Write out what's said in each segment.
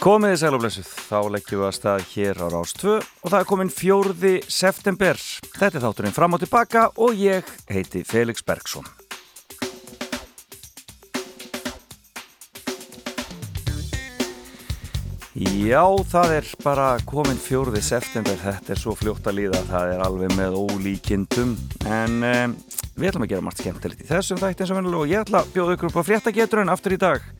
Komiði sælublessuð, þá leggjum við að stað hér á Rás 2 og það er komin fjórði september. Þetta er þátturinn fram og tilbaka og ég heiti Felix Bergsson. Já, það er bara komin fjórði september, þetta er svo fljótt að líða, það er alveg með ólíkindum en um, við ætlum að gera margt skemmtilegt í þessum þætti eins og vennilega og ég ætla að bjóða ykkur upp á fréttageturinn aftur í dag.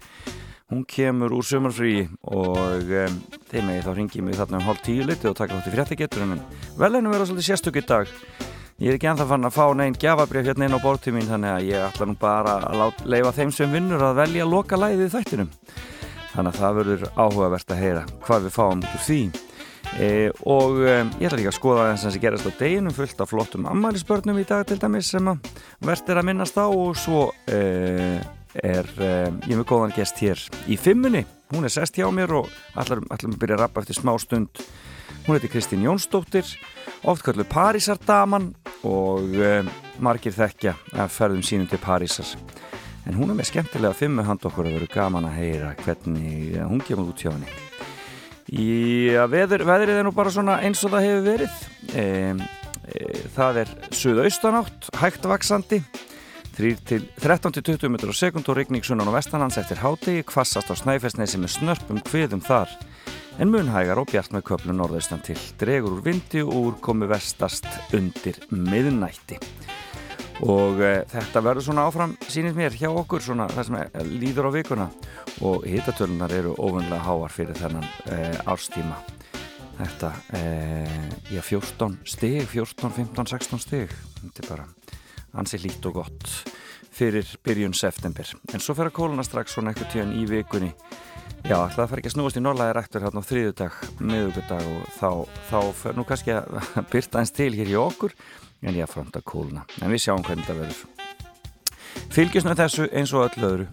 Hún kemur úr sömurfrí og um, þeim með þá ringi mig þarna um hálf tíu liti og taka þátt í fréttageturinn vel einu vera svolítið sérstök í dag. Ég er ekki ennþá fann að fá neinn gjafabrið hérna inn á bortið mín þannig að ég ætla nú bara að lát, leifa þeim sem vinnur að velja að loka læðið þættinum. Þannig að það verður áhugavert að heyra hvað við fáum út úr því. E, og e, ég ætla líka að skoða þess að það gerast á deginum fullt af flottum ammælisbörnum í dag til dæmis sem að verður að minnast á og svo e, er ég með góðan gest hér í fimmunni. Hún er sest hjá mér og ætlum að byrja að rappa eftir smá stund. Hún heiti Kristín Jónsdóttir, oft kallu Parísardaman og margir þekkja að ferðum sínum til Parísar en hún er með skemmtilega fimmu hand okkur að vera gaman að heyra hvernig hún kemur út hjá henni í að veður, veðrið er nú bara svona eins og það hefur verið e, e, það er suðaustanátt, hægt vaksandi 13-20 metrar á sekund og regning sunnan á vestanlands eftir hátegi kvassast á snæfellsnesi með snörpum hviðum þar. En munhægar og bjart með köplu norðaustan til dregur úr vindi og úr komi vestast undir miðnætti. Og e, þetta verður svona áfram sínist mér hjá okkur svona það sem líður á vikuna. Og hitatölunar eru ofunlega háar fyrir þennan e, árstíma. Þetta e, já 14 stig 14, 15, 16 stig þetta er bara ansi lít og gott fyrir byrjun september. En svo fer að kóluna strax svona eitthvað tíðan í vikunni. Já það fer ekki að snúast í norðlæði rektur hérna á þriðudag, miðugudag og þá, þá fer nú kannski að byrta eins til hér í okkur en ég framta kóluna en við sjáum hvernig það verður. Fylgjast með þessu eins og öll öðru.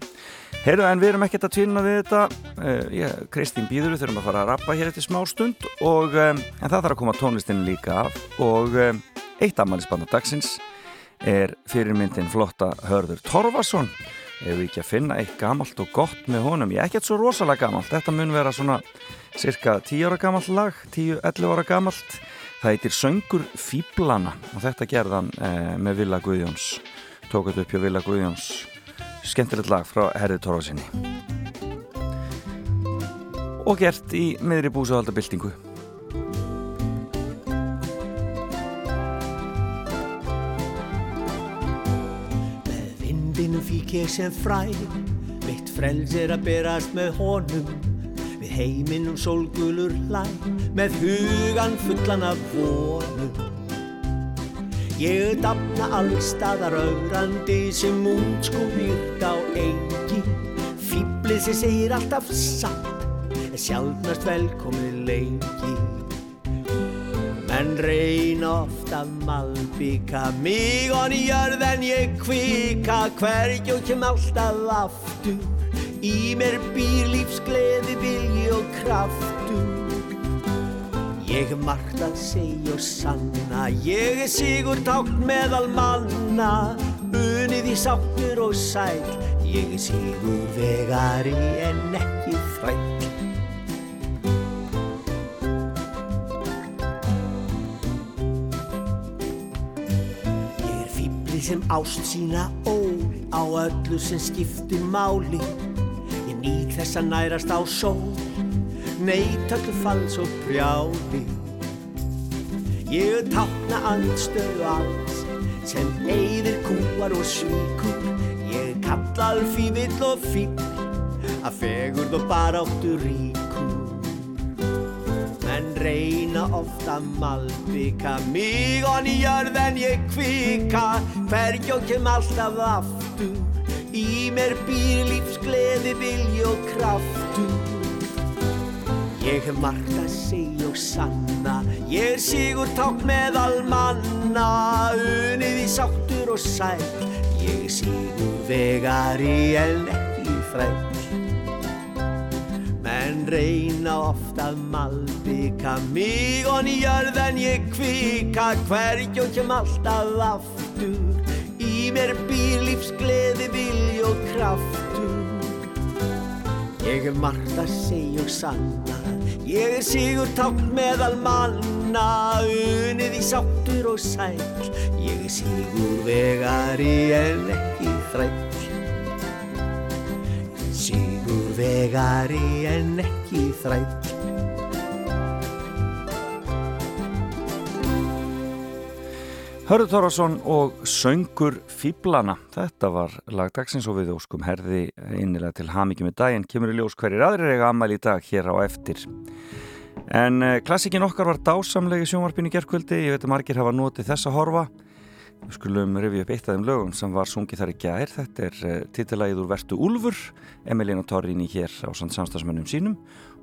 Heyrðu en við erum ekkert að tvinna við þetta. Uh, ég, Kristín býður við þurfum að fara að rappa hér eftir smá stund og, um, en það þarf að koma tónlistin líka af. Og um, eitt afmælisbanda dagsins er fyrirmyndin flotta Hörður Torfarsson ef við ekki að finna eitt gamalt og gott með honum? Ég er ekkert svo rosalega gamalt. Þetta mun vera svona cirka 10 ára gamalt lag 10-11 ára gamalt. Það heitir Söngur Fíblana og þetta gerðan eh, með Villa Guðjóns. Tók þetta upp hjá Villa Guðjóns. Skemmtilegt lag frá Herði Torvarsinni og gert í miðri búsahaldabildingu Með vindinu fík ég sem fræ. Mitt frels er að berast með honum. Við heiminum sólgulur hlæ með hugan fullan af vonum Ég dafna allstaðar augrandi sem útskúmýrt á engi. Fýblið sem segir alltaf satt er sjálfnast velkomið lengi Menn reyna oft að malbíka mig og nýjörð en ég kvika. Hverjum kem alltaf aftur. Í mér býr lífsgleði, vilji og kraftur. Ég hef margt að segja og sanna. Ég er sigur tákn meðal manna. Unið í sáttur og sæl Ég er sigur vegari en ekki þræll sem ást sína ól Á öllu sem skiptir máli. Ég nýt þess að nærast á sól Neitt öllu falls og brjáli Ég tákna andstöðu alls sem eyðir kúar og svíkur. Ég kalla alfívill og fíll að fegurð og baráttu Menn reyna ofta malbika. Mig og nýjörð en ég kvika. Hverjum kem alltaf aftur. Í mér býr lífsgleði, vilji og kraftur. Ég hef margt að segja og sanna. Ég er sigur ták meðal manna Unið í sáttur og sæl Ég er sigur vegari en ekki Menn reyna ofta að malbika mig og nýjörð en ég kvika. Hverjum kem alltaf aftur Í mér býr lífsgleði, vilji og kraftur. Ég er margt að segja og sanna. Ég er sigur tátt meðal manna. Unið í sáttur og sæl Ég er sigur vegari en ekki Sigur vegari en ekki þræll Hörður Þorvarsson og Söngur Fíblana. Þetta var lagdagsins og við óskum herði innilega til hamingi með daginn. Kemur í ljós hverjir aðrir eiga ammæli í dag hér á eftir. En eh, klassikin okkar var dásamlegi sjónvarpinu gerðkvöldi. Ég veit að margir hafa notið þess að horfa. Við skulum rifja upp eitt af þeim lögum sem var sungið þar í gær. Þetta er eh, titilægið úr Vertu Úlfur, Emilina Torrini hér á samstagsmönnum sínum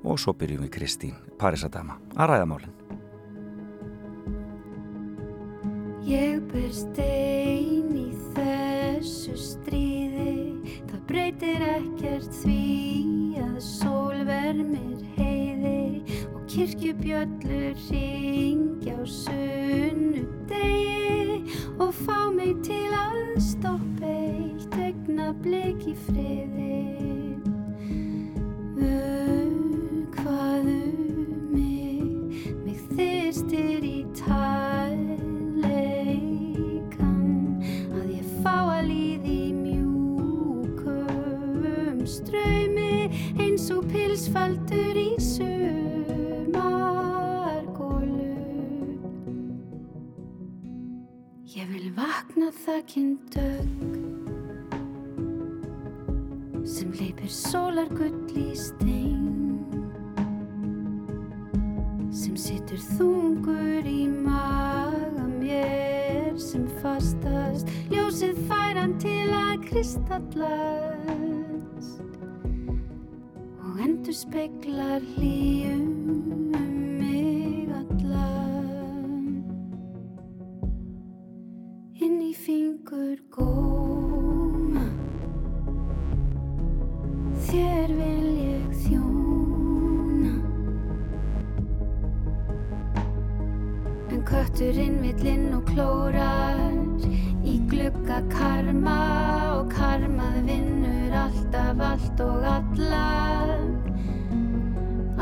og svo byrjum við Kristín Parisadama að ræða málinn. Ég ber stein í þessu stríði, það breytir ekkert því að sól vermir heiði og kirkjubjöllur ringja á sunnudegi og fá mig til að stoppa eitt ögna blik í friði. Hvað um mig, mig þyrstir í tæleikan þakkinn dögg sem leipir sólargull í stein sem situr þungur í maga mér sem fastast ljósið færan til að kristallast og endur speklar hlýjum fingur góma þér vil ég þjóna. En kötturinn vill inn og klórar í glugga karma og karmað vinnur alltaf allt og alla.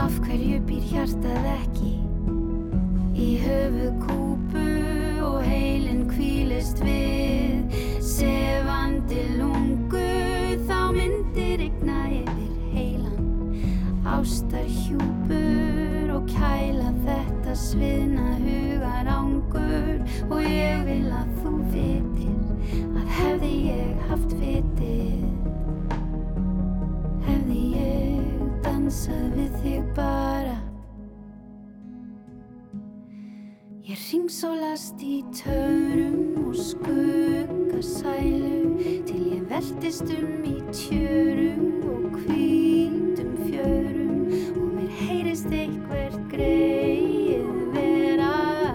Af hverju býr hjartað ekki í höfu heilan ástar hjúpur og kæla þetta sviðna hugar ángur og ég vil að þú vitir að hefði ég haft vitið hefði ég dansað við þig bara. Ég ringsólast í törum og skuggasælu til ég veltist um í tjörum og hvítum fjörum heyrist eitthvert greið vera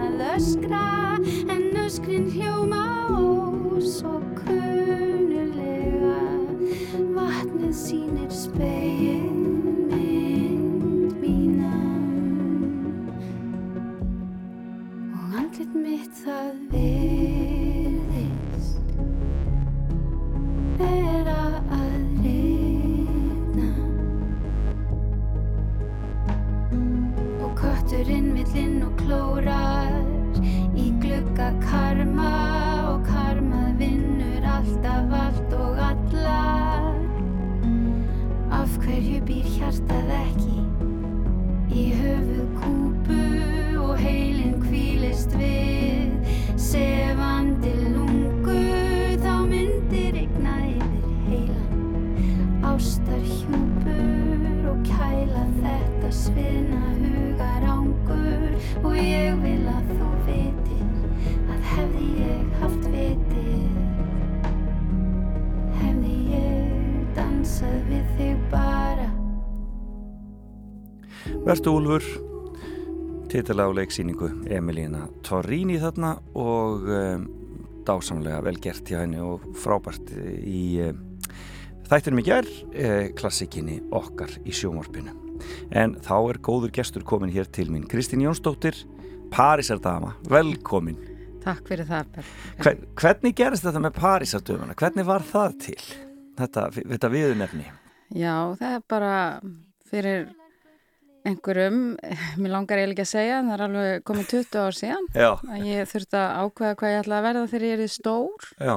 að öskra en öskrin hljóma og svo kunulega vatnið sínir speil mynd mína. Og andlit mitt það klórar í glugga karma og karmað vinnur alltaf allt og alla af hverju býr hjartað ekki í höfu kúpu og heilin kvílist við Vertu Úlfur titila á leiksýningu Emilína Torrini þarna og um, dásamlega vel gert hjá henni og frábært í um, þættinum í gerð eh, klassikinni okkar í sjómorpinu en þá er góður gestur komin hér til mín Kristín Jónsdóttir Parísardama, velkomin Takk fyrir það. Hver, hvernig gerist þetta með Parísardöfuna? Hvernig var það til? Þetta, þetta viðunefni Já, það er bara fyrir einhverjum, mér langar eiginlega að segja, en það er alveg komið 20 ár síðan Já, að ég þurfti að ákveða hvað ég ætla að verða þegar ég er stór. Já,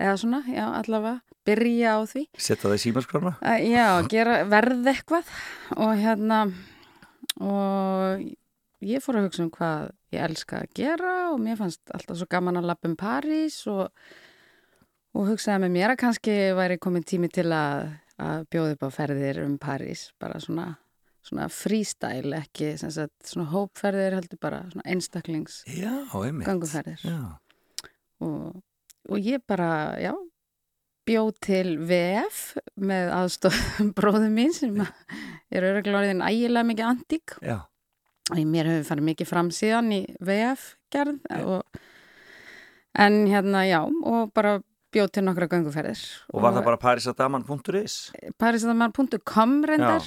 eða svona, já, allavega, byrja á því. setja það í símaskrána Að, já, gera, verð eitthvað. Og hérna og ég fór að hugsa um hvað ég elska að gera og mér fannst alltaf svo gaman að lappa um París og, og hugsaði með mér að kannski væri komin tími til að, að bjóða upp á ferðir um París, bara svona, svona freestyle, ekki sagt, svona hópferðir heldur bara svona einstaklings Já, ganguferðir Já, og, og ég bara, já, bjóð til VF með aðstof bróðum mín sem er öruglega orðin ægilega mikið antík. Já, og mér hefur farið mikið fram síðan í VF gerð og, en hérna, já, og bara bjóð til nokkra gönguferðir og var það bara parisadaman.is Parisadaman.com reyndar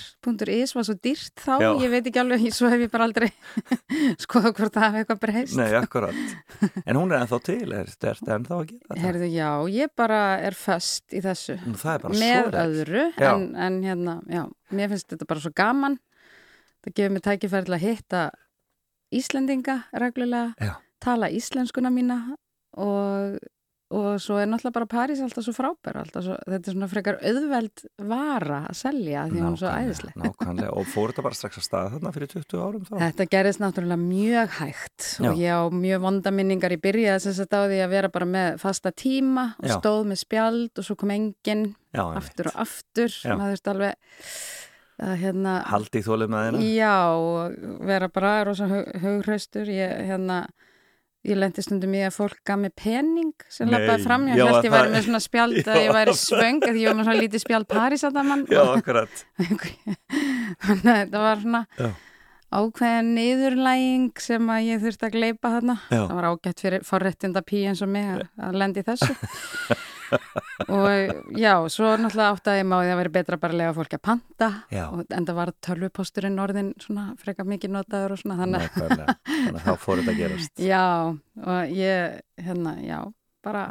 .is var svo dýrt þá, Já. ég veit ekki alveg, svo hef ég bara aldrei skoða hvort það hafi eitthvað breyst. Nei, akkurat. En hún er ennþá til, er þetta ennþá að gera þetta? Herðu, já, ég bara er föst í þessu. Nú, það er bara með öðru en, en hérna, já, mér finnst þetta bara svo gaman. Það gefur mér tækifæri til að hitta Íslendinga reglulega, Já. tala íslenskuna mína og, og svo er náttúrulega bara París alltaf svo frábær alltaf svo, þetta er svona frekar auðveld vara að selja því hún er svo æðisleg Nákvæmlega, og fór þetta bara strax að staða þarna fyrir 20 árum þá? Þetta gerðist náttúrulega mjög hægt Já. og ég á mjög vonda minningar í byrjaði sem sagt á því að vera bara með fasta tíma og Já. stóð með spjald og svo kom enginn aftur og aftur Já. maður þurfti alveg að hérna Haldi í þólið með þeirna? já, vera bara rosa hug, hugraustur ég hérna ég lendi stundum í að fólk gaf mig pening sem lappaði fram, ég held ég væri með svona spjald að Já. ég væri svöng að ég var með svona lítið spjald París að það mann Já, akkurat þannig að þetta var svona Já. Ákveðin niðurlæging sem að ég þurfti að gleipa þarna. Já. það var ágætt fyrir forréttinda pí eins og mig að, að lendi þessu. Og já, svo náttúrulega áttaði ég máið að vera betra bara að lega fólki að panta og enda var tölvuposturinn orðin svona frekar mikið notaður og svona þannig að. Þannig að þá fór þetta að gerast. Já, og ég hérna, já, bara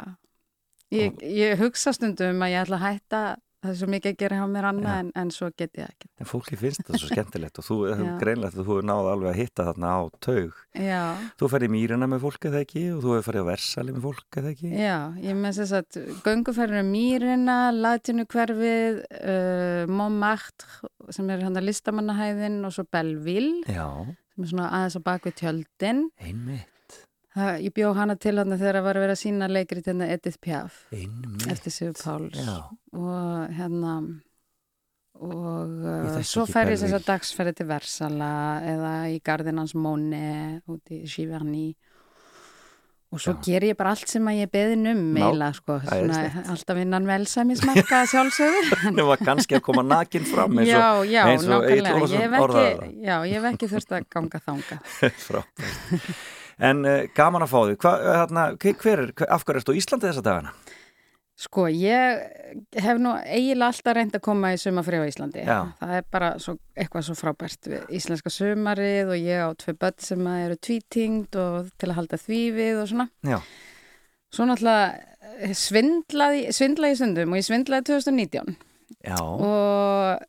ég, ég hugsa stundum að ég ætla að hætta það er svo mikið að gera hjá mér annað en, en svo get ég ekki En fólki finnst þetta svo skemmtilegt og þú Já. greinlegt að þú er náð alveg að hitta þarna á taug. já, Þú ferði í mýrina með fólk eða ekki og þú hefur farið á versali með fólk eða ekki. Já, ég með þess að gönguferðinu Mýrina, Latinu hverfið, uh, Montmartre sem er hann að listamannahæðin og svo Belleville Já, sem er svona aðeins á bakvið tjöldin. einmitt, Það, ég bjó hana til hann þegar það var að vera sína leikrit hérna Edith Piaf einmitt. eftir Sigur Páls. Já, og hérna og uh, svo fer ég þess að dagsferði til Versala eða í Gardinans Móni út í Giverny. Og svo Já. ger ég bara allt sem að ég beðin um meila sko, svona, alltaf innan velsæmismarka sjálfsögðu. Það var kannski að koma nakin fram eins Já, og já, eins og nákvæmlega. Ég hef ekki, já, ekki þurft að ganga þanga frábært. En uh, gaman að fá uh, þarna, hver, er, af hverju ertu á Íslandi þessa dagana? Sko, ég hef nú eiginlega alltaf reynd að koma í sumafri á Íslandi. Já. Það er bara svo, eitthvað svo frábært við íslenska sumarið og ég á tvei börn sem eru tvítingd og til að halda því við og svona. Já, Svo náttúrulega eh, svindlaði, svindlaði í stundum og ég svindlaði 2019 já, og,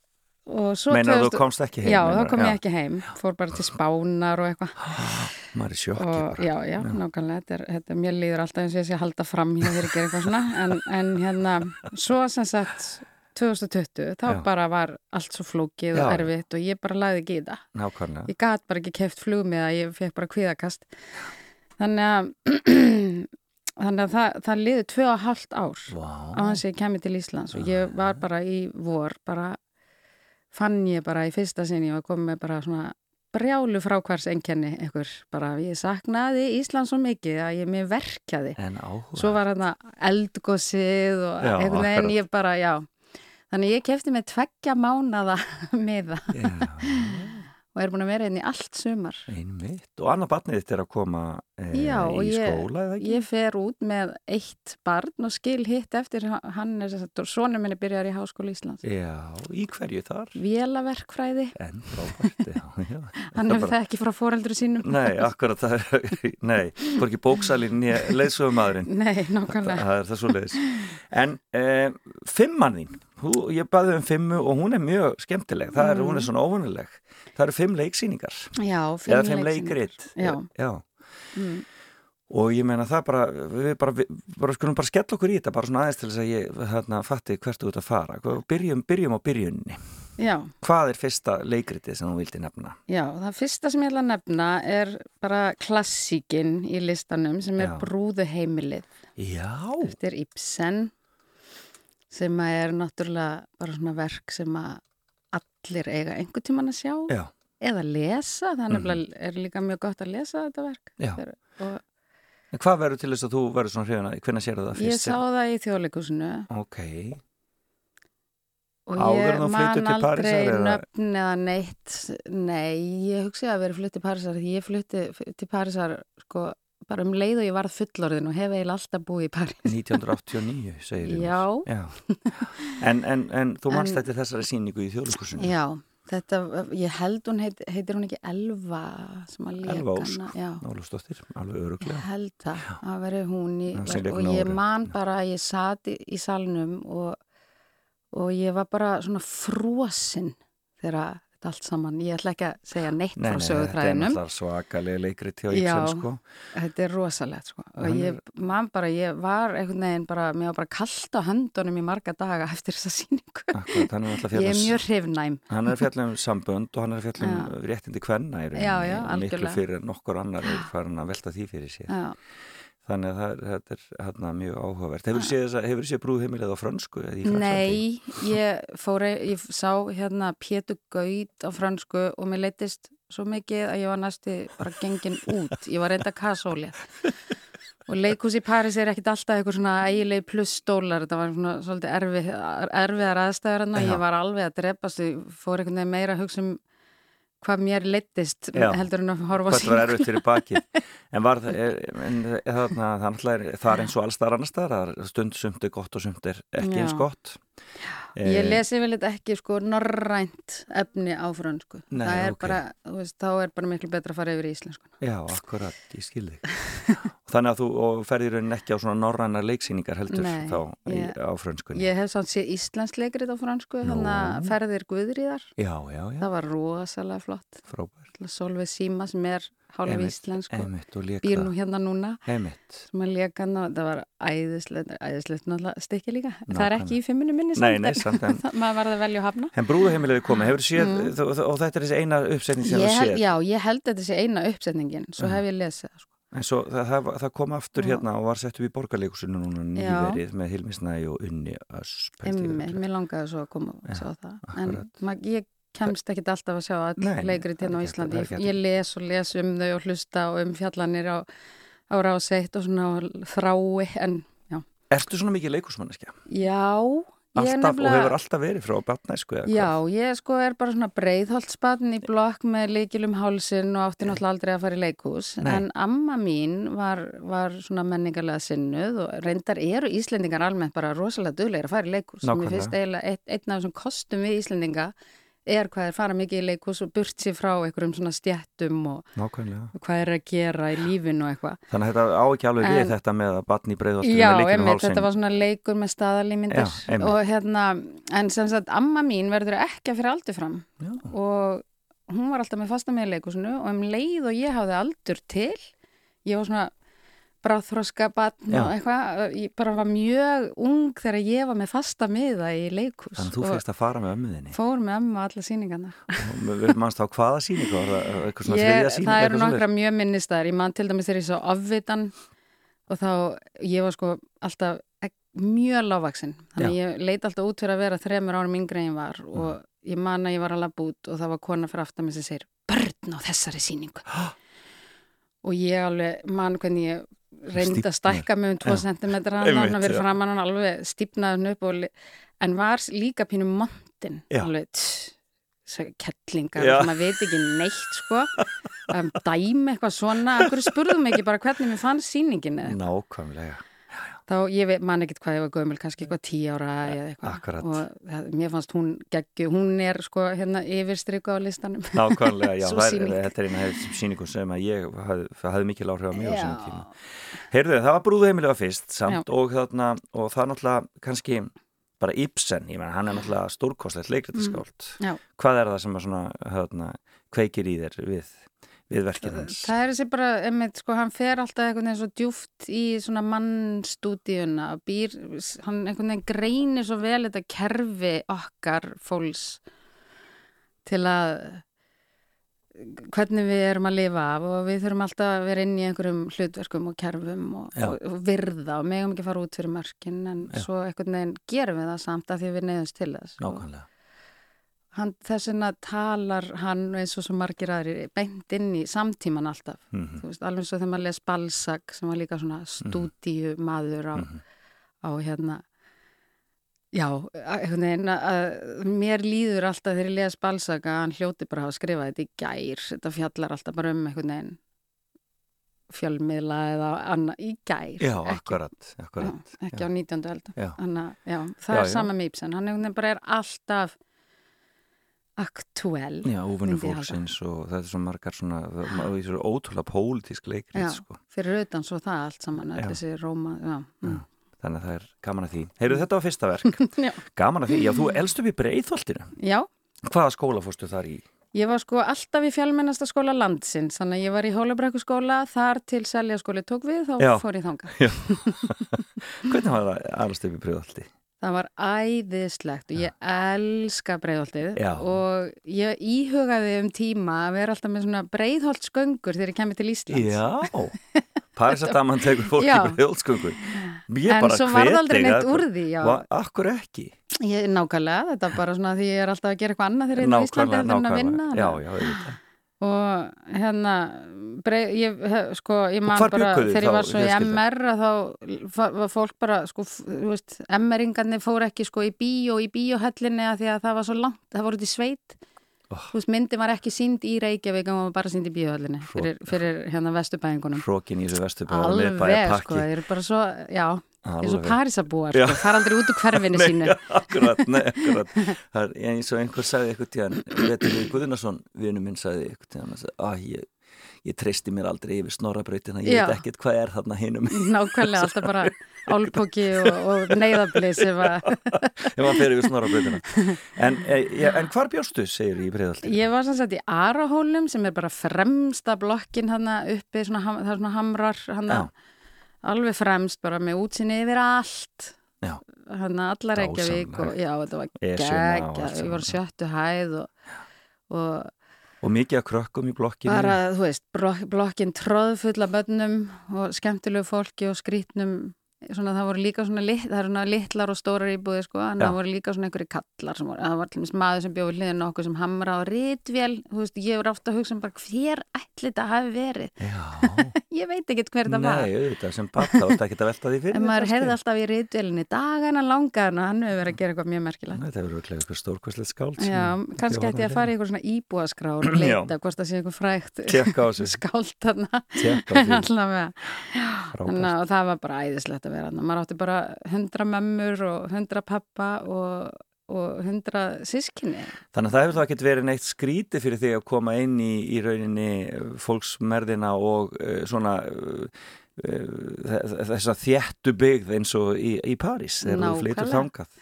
meinar þú 2000 komst ekki heim? Já, þá meinarðu? kom ég ekki heim, fór bara til Spánar og eitthvað er sjokki og bara. já, já, nákvæmlega þetta er, þetta mér líður alltaf eins og ég sé að halda fram þér að gera eitthvað svona en, en hérna, svo sem sagt 2020, þá Já. bara var allt svo flókið og Já. erfitt og ég bara lagði ekki í það. Nákvæmlega. Ég gat bara ekki keft flug með að ég fekk bara kvíðakast. Þannig að þannig að það, það liði tvö og hálft ár Vá, á hans ég kemur til Íslands og ég var bara í vor, bara fann ég bara í fyrsta sinni og kom með bara svona brjálu frákværs einkenni einhver, bara ég saknaði Ísland svo mikið að ég mér verkjaði. Svo var hérna eldgósið og Já, einhvern veginn ég bara, já. Þannig ég kefti með tveggja mánada Já, og er búin að vera inn í allt sumar einmitt. Og annað barnið þitt er að koma e, Já, og í skóla eða ekki? ég fer út með eitt barn og skil hitt eftir hann er þess að sonur minni byrjar í Háskóla Íslands Já, í hverju þar? Vélaverkfræði, En frábært, já, já. hann Þetta hefur það ekki frá foreldru sínum Nei, akkurat það er, nei, hvorki bóksalinn leiðsögum maðurinn. Nei, nákvæmlega Það er það svo leiðis. En e, fimmann þín, Hú, ég baði um fimmu og hún er mjög skemmtileg. Það er, hún er svona óvunileg. Það eru fimm leiksýningar. Já, Eða fimm leikrit. Já. Já. Mm. Og ég meina það bara, við bara, við bara skulum bara skella okkur í þetta, bara svona aðeins til þess að ég hérna, fatti hvert þú ert að fara. Byrjum, byrjum á byrjunni. Já, Hvað er fyrsta leikritið sem þú vildi nefna? já, það fyrsta sem ég ætla að nefna er bara klassíkin í listanum sem er Já. Brúðuheimilið Já. eftir Ibsen sem að er náttúrulega bara svona verk sem að allir eiga einhvern tíman að sjá Já. eða lesa, er Mhm. nefnilega er líka mjög gott að lesa þetta verk. Þeir- og En hvað verður til þess að þú verður svona hrifina? Hvernig sér það ég fyrst? sá það í þjóðleikusinu Ok. og ég man aldrei nöfn eða neitt nei, ég hugsi að vera flutt til Parísar því ég flutti til Parísar sko, bara um leið og ég varð fullorðin og hef eiginlega alltaf búið í París 1989, segir ég. Já. Já. En, en, en þú manst En- eftir þessari síningu í þjóðleikusinu? Já, þetta, ég held hún heit, heitir hún ekki Elva sem að léka Elva Ósk. Nálufsdóttir, alveg ég öruglega. held það að veri hún í leikur og ég man bara ég sat í, salnum og, og ég var bara svona frosin þegar þetta allt saman, ég ætla ekki að segja neitt Nei, frá nei, þetta er sögutræðinum svakalega leikrit hjá Já. Ibsen, sko. Þetta er rosalegt sko og ég man bara, ég var einhvern veginn bara, mér var bara kallt á höndunum í marga daga eftir þessa síningu. Akkurat, hann er náttúrulega Ég er mjög hrifnæm. Hann er að fjalla um sambönd og hann er að fjalla um Já. réttindi kvenna í rauninni Já, já, og miklu algjörlega. fyrir nokkur annar er farin að velta því fyrir sér. Já, Þannig að það þetta er hérna, mjög áhugavert. Hefur séð, þessa- hefurðu séð brúðheimilið á Frakklandi? Nei, ég fór, ég sá hérna Pétur Gaut á fransku og mér leittist svo mikið að ég var næstu bara gengin út. Ég var reynda kasóli. Og leikhús í Paris er ekkit alltaf eitthvað svona ægilegi pluss stólar. Þetta var svona svolítið erfið, erfiðar aðstæður Já. ég var alveg að drepast. Ég fór einhvern veginn meira að hugsa um hvað mér leittist heldur en að horfa á Hvað var erfitt fyrir bakið? En var það, en, þarna, það, náttúrulega er, það er eins og alls þar annars þar, það er stund sumt er gott og sumt er ekki Já. eins gott. Ég Eh, lesi vel eitthvað ekki sko norrænt efni á frönsku. Nei, það er ok. bara, þú veist, þá er bara miklu betra að fara yfir í íslensku. Já, akkurat, ég skil þig. Þannig að þú ferðir raunin ekki á svona norræna leiksýningar heldur Nei, þá í, ég- á frönskunni. Ég hef samt séð Íslands leikrit á fransku, hann að ferðir Guðríðar. Já, já, já, Það var rosalega flott. frábært. Solveig Síma sem er hálf Einmitt, íslensk og lék býr nú það. hérna núna Einmitt. sem að leka hann og það var æðislegt, æðislegt náttúrulega stykki líka. Það er ekki í fimminu minni Nei, samt, nei, en samt en- maður varði að velja að hafna. En brúðheimilið er komið, hefur séð, Mm. mm. og þetta er þessi eina uppsetning sem Ég þú séð. já, ég held þetta sé eina uppsetningin, svo Já. hef ég lesið það. Sko. En svo það, það, það kom aftur Já. hérna og var sett upp í borgarleikusinu núna nýverið með Hilmisnæ og Unni Ösp. mér langaði svo að koma og Já, sjá það. akkurat. En ég kemst ekkit alltaf að sjá all er hérna á Íslandi. Ég, ég les og les um þau og hlusta og um fjallanir á, á ráseitt og svona þrái. En já, Ertu svona mikið leikusmanneskja? já Alltaf og hefur alltaf verið frá batnæsku eða Já, ég sko er bara svona breiðholtspann í blokk með leikilum hálsin og átti náttúrulega aldrei að fara í leikhús Nei. en amma mín var, var svona menningarlega sinnuð og reyndar eru Íslendingar almennt bara rosalega duglegir að fara í leikhús Nákvæmlega. Mér finnst eiginlega einn af þessum kostum við Íslendinga er hvað er fara mikið í leikhús og burt sér frá einhverjum svona stjættum og Nákvæmlega. hvað er að gera í lífinu og eitthvað Þannig að þetta á ekki alveg við En- þetta með að batni Já, með leikinu hálsinn. þetta var svona leikur með staðalímyndir Já, og hérna, en sem sagt amma mín verður ekki að fyrir aldur fram Já. og hún var alltaf með fasta með leikusinu og um leið og ég hafði aldur til ég var svona bráþroska batn Já. og eitthvað ég bara var mjög ung þegar ég var með fasta miða í leikus Þannig að þú og fyrst að fara með ömmuðinni. fór með ömmu á alla sýningarna Við mannst á hvaða sýningu? Var það svona ég, það eru nokkra mjög minnistæðir ég man til dæmis þegar ég svo afvitan og þá ég var sko alltaf mjög lágvaksinn þannig að ég leit alltaf út fyrir að vera þremur árum yngri en ég var og ég man að ég var að labba út og það var kona fyrir aftan mig sem segir börn á þessari sýningu. Og ég alveg man hvernig ég reyndi að stækka mig um 2 Já. cm hann fyrir já. framann hann alveg stífnaði hann upp en var líka pínu montin alveg kettlingar maður veit ekki neitt sko um, dæmi eitthvað svona akkur spurðum ekki bara hvernig mér fannst sýningin eða eitthvað. Nákvæmlega. Þá ég veit, man ekkit hvað ég var gömul kannski eitthvað tí ára eða eitthvað Akkurat. og það, mér fannst hún geggju hún er sko hérna yfirstryku á listanum Nákvæmlega, já, það er, þetta er eina þessum sýningum sem að ég hafði, hafði mikil áhrif á mig á sínum tíma. Heyrðu, það var brúðheimilega fyrst samt Já. og, þarna, og það náttúrulega kannski bara Ibsen, ég menn hann er náttúrulega stórkostlegt leikritaskáld Já. hvað er það sem að svona hérna, kveikir í þér við, við verkið hans. Það er þessi bara, einmitt, sko, hann fer alltaf einhvern veginn svo djúft í svona mannstúdíuna, býr, hann einhvern veginn greinir svo vel þetta kerfi okkar fólks til að hvernig við erum að lifa af og við þurfum alltaf að vera inn í einhverjum hlutverkum og kerfum og, og, og virða og megum ekki fara út fyrir mörkin en Já. svo einhvern veginn gerum við það samt að því við neyðumst til þess nákvæmlega hann, þess vegna talar hann eins og svo margir aðri beint inn í samtíman alltaf mm þú veist, alveg svo þegar maður les Balzac sem var líka svona stúdíu maður á, Mhm. á hérna já, veginn að mér líður alltaf þegar ég les Balzac að hann hljóti bara að hafa skrifað þetta í gær þetta fjallar alltaf bara um einhvern veginn fjölmiðla eða annað í gær Já, ekki, akkurat, akkurat. já, ekki á 19. Já. Þannig, að, já, það Já, er sama með Ibsen hann bara er alltaf aktúel Já, halda. fólksins og þetta er svo margar svona, það er svo ótrúlega pólitísk leikrið, sko. fyrir utan svo það allt saman þessi róma mm. Þannig að það er gaman að því. Heyrðu, þetta var fyrsta verk. Gaman að því. Já, þú elst upp í Breiðholtinu. já, Hvaða skóla fórstu þar í? Ég var sko alltaf í fjálmennasta skóla landsins, þannig að ég var í Hólabrekkuskóla, þar til seljaskóli tók við, þá Já. fór ég þanga. Hvernig var það alast upp í Breiðholti? Það var æðislegt og ég elska breiðholtið Já. og ég íhugaði um tíma að vera alltaf með svona breiðholtsköngur þegar ég kemur til Íslands. Já, Paris að daman tekur fólk Já. í Breiðholtsköngu. Ég En svo varð hvet aldrei neitt úr því, Akkur ekki? Ég, nákvæmlega, þetta er bara svona því ég er alltaf að gera eitthvað annað þegar ég er á Íslandi en að vinna. Já, já, auðvitað. Og hérna breið, ég, sko, ég man bara þegar ég var svo í? MR þá var fólk bara sko, MR-ingarnir fór ekki sko í bíó í bíóhöllinni að því að það var svo langt, það voru út í sveit Oh. veist, myndi var ekki sínd í Reykjavík en var bara sínd í bíóhöllinni fyrir, fyrir hérna vestubæðingunum Hrókin í þessu vesturbá alveg, sko, þeir eru bara svo já, eins og Parísabúar sko, fara aldrei út úr hverfinu sínu. Nei, akkurat, nei, akkurat. Það er eins og einhver sagði eitthvað tíðan Vetur við Guðnason, vinu minn sagði eitthvað tíðan að ég, ég treysti mér aldrei yfir snorrabrautina, ég Já. veit ekkert hvað er þarna hinum. Nákvæmlega, alltaf bara álpóki og, og neyðabli sem að ef hann fer yfir snorrabrautina. En, e, ja, en hvar bjóstu, segir í Breiðalti Ég var sem sagt í Arahólum sem er bara fremsta blokkin hann uppi, svona, það er svona hamrar hann. Alveg fremst bara með útsinni yfir allt Já. hann alla Reykjavík og Dásamlegt. já, þetta var og geggja á saman. sjöttu hæð og, og og mikið að krökkum í blokkinu bara, þú veist, blok, blokkin tróðfull af bönnum og skemmtilegu fólki og skrítnum svona það voru líka svona, lit, það svona litlar og stórar íbúði sko, en Já. það voru líka svona einhverju kallar sem voru, það var til dæmis maður sem bjóði hliðin okkur sem hamra á rítvél, þú veist, ég voru ofta að hugsa um bara hver ætli þetta hafi verið? Ég veit ekkert hver þetta var. Nei, auðvitað sem papp þá ertu ekkert að velta því fyrir en maður heyrði alltaf í rítvélinni dagana langaðana, hann hefur verið að gera eitthvað mjög merkilegt. Þetta verður örugglega eitthvað stórkvæslegt skáld Já, kannski ætti að fara í eitthvað svona íbúaskrár að að vera. Maður átti bara hundra mömmur og hundra pappa og, og hundra sískinni. Þannig að það hefur þá ekkert verið neitt skríti fyrir því að koma inn í, í rauninni fólksmerðina og uh, svona uh, uh, þessa þéttu byggð eins og í, í París þegar þú flytur þangað.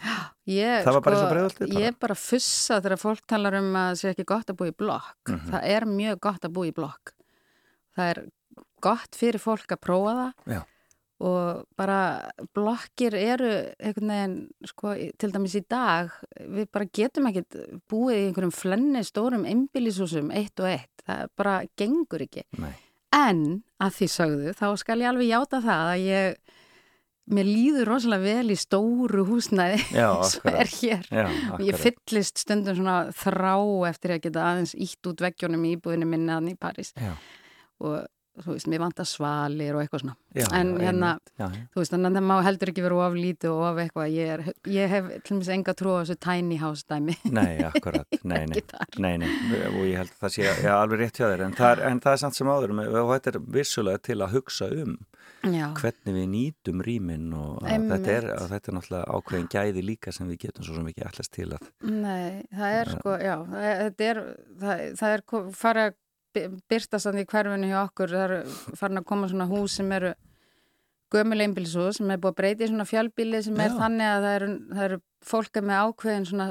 Ég, sko, Það var bara eins og Breiðholtið bara? Ég bara fussa þegar fólk talar um að það sé ekki gott að búa í blokk. Mhm. Það er mjög gott að búa í blokk. Það er gott fyrir fólk að prófa það Já. Og bara blokkir eru einhvern veginn, sko, til dæmis í dag, við bara getum ekkit búið í einhverjum flenni stórum einbýlishúsum eitt og eitt. Það bara gengur ekki. Nei. En að því sögðu, þá skal ég alveg játa það að ég, mér líður rosalega vel í stóru húsnæði svo er hér. Já, Ég fyllist stundum svona þrá eftir að geta aðeins ítt út veggjónum í íbúðinu minni aðan í París Já, og þú veist, mér vantar svalir og eitthvað svona. já, En já, hérna- já. Þú veist, þannig að það má heldur ekki vera of lítið og of eitthvað. Ég, er, ég hef til dæmis enga trú á þessu tiny house dæmi. Nei, akkurat, nei, nei, nei, nei, og ég held að það sé já, alveg rétt hjá þér, en það er, en það er samt sem áður og þetta er vissulega til að hugsa um hvernig við nýtum rýmin og þetta er, að þetta er náttúrulega ákveðin gæði líka sem við getum svo sem ekki allast til að nei, það er sko, já, það er, þetta er, það, það er farið að by- birtast þannig í hverfinu hjá okkur, það er farin að koma svona hús sem eru gömul einbílisús sem er búið að breyta í svona fjölbíli sem er Já. þannig að það eru, það eru fólk er með ákveðin svona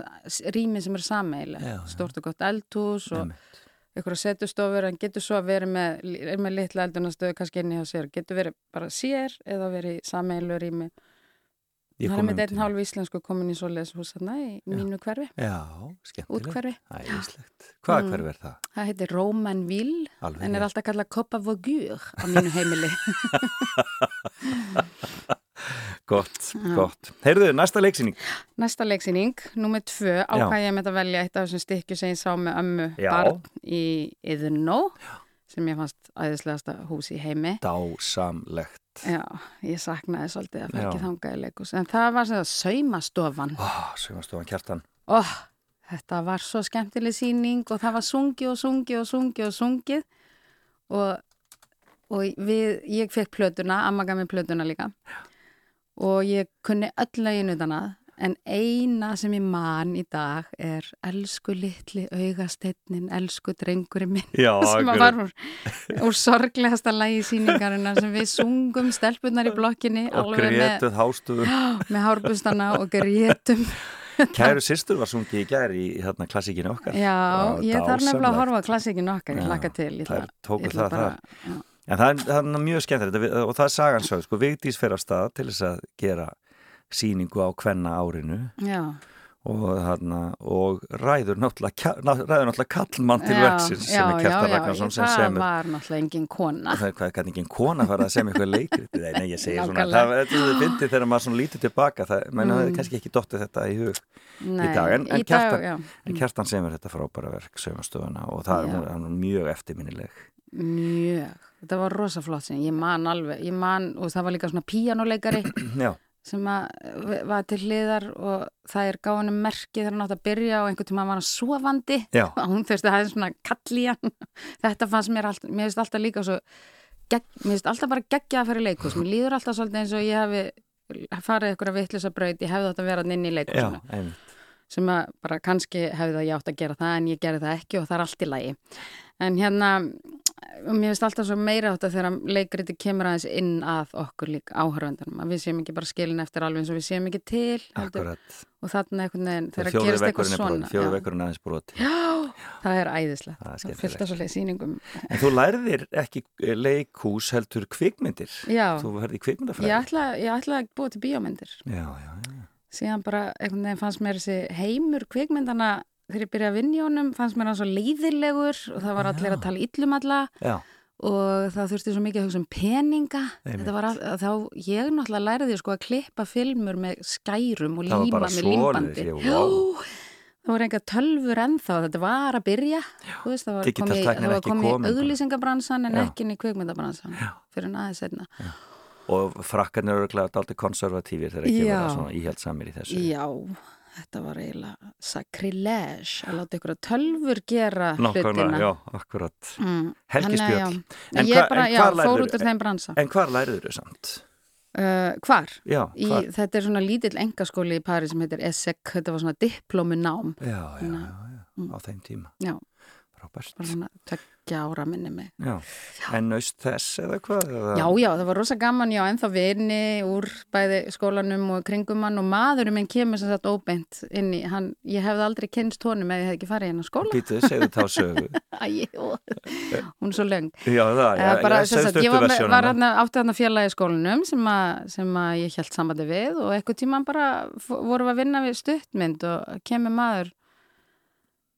rými sem er Já, sameigileg, já. stort og gott eldhús og Einmitt. einhverja setustofur, en getur svo að vera með, er með litla eldunastöðu kannski inni hjá sér, getur verið bara sér eða verið í sameigilu rými. Það er með einn hálf íslensku komin í svoleiðis hús þarna í mínu hverfi, Já, skemmtilegt. Æðislegt. Hvaða Mm. hverfi er það? Það heitir Romanville Alveg en er alltaf kallað Copa Vogur á mínu heimili. Gott, gott. Heyrðu, næsta leiksýning. Næsta leiksýning, númer tvö, ákvað ég með að velja eitt af þessum stykkju sem ég sá með ömmu Já. barn í Iðnó, sem ég fannst æðislegasta hús í heimi. Dásamlegt. Já, ég saknaði svolítið að fara ekki þangað í leikus. En það var sem það saumastofan. Ó, sögumstofan kjartan. Ó, þetta var svo skemmtileg sýning og það var sungið og sungið og sungið og sungið. Og, og við, ég fekk plötuna, amma gaf mér plötuna líka. Og ég kunni öll lögin utan að. En eina sem ég man í dag er elsku litli augasteinnin, elsku drengurinn minn. Já, sem var úr, úr sorglegasta lægi sýningarinnar sem við sungum stelpunar í blokkinni Og grétuð hástuðu. með hárbustana og grétum Kæru sýstur var sungið í gær í hérna, klassíkinu okkar. Já, Já, ég þarf nefnilega að horfa á klassikin okkar, ég hlakka til ég þær ætla- tóku ég ætla það bara- já. En það er, það er mjög við- og það er sagan sögð, sko, Vigdís fer af stað til þess að gera sýningu á kvenna árinu Já, og, þarna, og ræður náttúrulega, ræður náttúrulega kallmann til verksins sem er já, Ragnarsson sem það semur. var náttúrulega engin kona. Það er hvað, kann ekki kona fara að semja eitthvað leikrit? Nei, nei, ég segi svona, það er þetta fyndið þegar maður svona lítið tilbaka það, menn það er Mm. kannski ekki dottið þetta í hug Nei, dag, en- en í dag, Kjartan- já, en Kjartan semur þetta frábæra verk sögumstöðuna og það Já. er er mjög eftirminnileg. Mjög. Þetta var rosa flott sem ég man alveg ég man, og það var líka svona píjánuleikari já, sem var til hliðar og það er gáðanum merki þegar hann átt að byrja og einhvern tíma var hann sofandi. Já, og hún þurfti að hafa svona kall í hann. Þetta fannst mér alltaf, mér finnst alltaf líka svo gegg, mér finnst alltaf bara geggja að fara í leikus mér líður alltaf svolítið eins og ég hefði farið ykkur að vittlisa braut, ég hefði átt að vera inn í leikusinu sem að bara kannski hefði það ég átt að gera það en ég gerði það ekki og það er allt í lagi. En hérna og mér finnst alltaf svo meira átt að þegar leikriti kemur aðeins inn að okkur líka áhörvendunum, að við séum ekki bara skilin eftir alveg eins og við séum ekki til heldur, og þarna einhvern veginn þegar gerist eitthvað svona vekkurinn aðeins broti Já, það er æðislegt. Það fylgta svolítið sýningum. en þú lærðir ekki eh, leikhús heldur kvikmyndir. Já, þú verði í ég ætla, ég ætla að búa til bíómyndir. já, já, já, Síðan bara einhvern veginn fannst mér þessi heimur kvikmyndana þegar ég byrjaði að vinna í honum fannst mér hann svo leiðilegur og það var allir Já. að tala illum alla já, og það þurfti svo mikið að hugsa um peninga. All, þá, ég náttúrulega læriði sko að klippa filmur með skærum og líma með límbandi. já, vá. það voru enga tölfur ennþá, þetta var að byrja. Veist, það var komið, komið komin bara. auðlýsingabransan en Já. ekki inn í kvikmyndabransan fyrir en aðeins einna. og frakkarnir eru glæðið aldrei konservatífir þegar ekki Já. vera svona íhjaldsamir í þessu Já, þetta var eiginlega sacrilege að láta ykkur að tölfur gera hlutina. já, akkurat Mm, Helgi þannig að Spjöll. já. En Ég hva- en hvar. En læriður þau samt? Uh, hvar? Já, Í, hvar? þetta er svona lítill engaskóli í Paris sem heitir ESSEC, þetta var svona diplómunám. Já, já, já, já, á þeim tíma Já, Tökja ára minni mig. Já, en naust þess eða hvað? Eða? Já, já, það var rosa gaman, já, ennþá vini úr bæði skólanum og kringum hann og maðurinn minn kemur sem sagt óbeint inn í, hann, ég hefði aldrei kynst honum ef ég hefði ekki farið inn á skóla. Býtuð, segðu þá sögu Æ, hún er svo löng. Já, það, já, Já, bara, já, sagt, ég var, var hérna, átti hérna félagi í skólanum sem, að, sem að ég held sambandi við og eitthvað tíma bara vorum að vinna við stuttmynd og kemur maður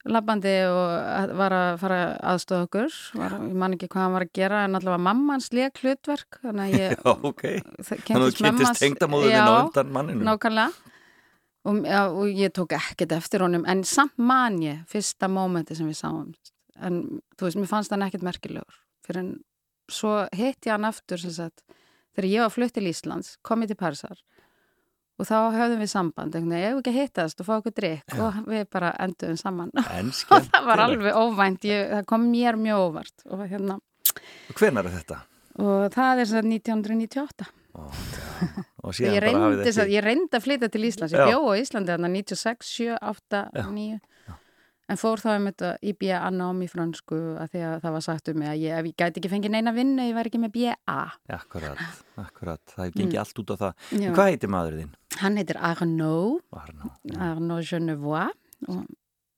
labbandi og að- var að fara aðstofa okkur. Var, ég man ekki hvað hann var að gera en allavega mamma hans leik hlutverk þannig að ég Já, ok. það Þannig að þú kynntist tengdamóðurinn á undan manninu nákvæmlega. Og, já, og ég tók ekkert eftir honum en samt man ég fyrsta mómenti sem við sáum. En þú veist, mér fannst hann ekkert merkilegur. Fyrir en svo hitt ég hann aftur sem sagt, þegar ég var flutt til Íslands kom ég til Parisar og þá höfðum við samband, einhvern veginn, ef við ekki hittast og fá okkur drikk og við bara enduðum saman og það var alveg óvænt, ég, það kom mér mjög óvart og hérna, Hvenær er þetta? og það er sagt 1998 Ó, já. Og Ég reyndi, ekki... ég reyndi að flytja til Íslands, ég Já. bjó á Íslandi þarna 96, 7, 8, Já. 9 en fór þá um þetta í BA nám í fransku að því að það var sagt um mig að ég, ef ég gæti ekki fengið neina vinnu, ég væri ekki með BA. Akkurat, akkurat, það gengi allt út á það. Já. Hvað heitir maður þinn? Hann heitir Arnaud, Arnó. Arnaud Genevois og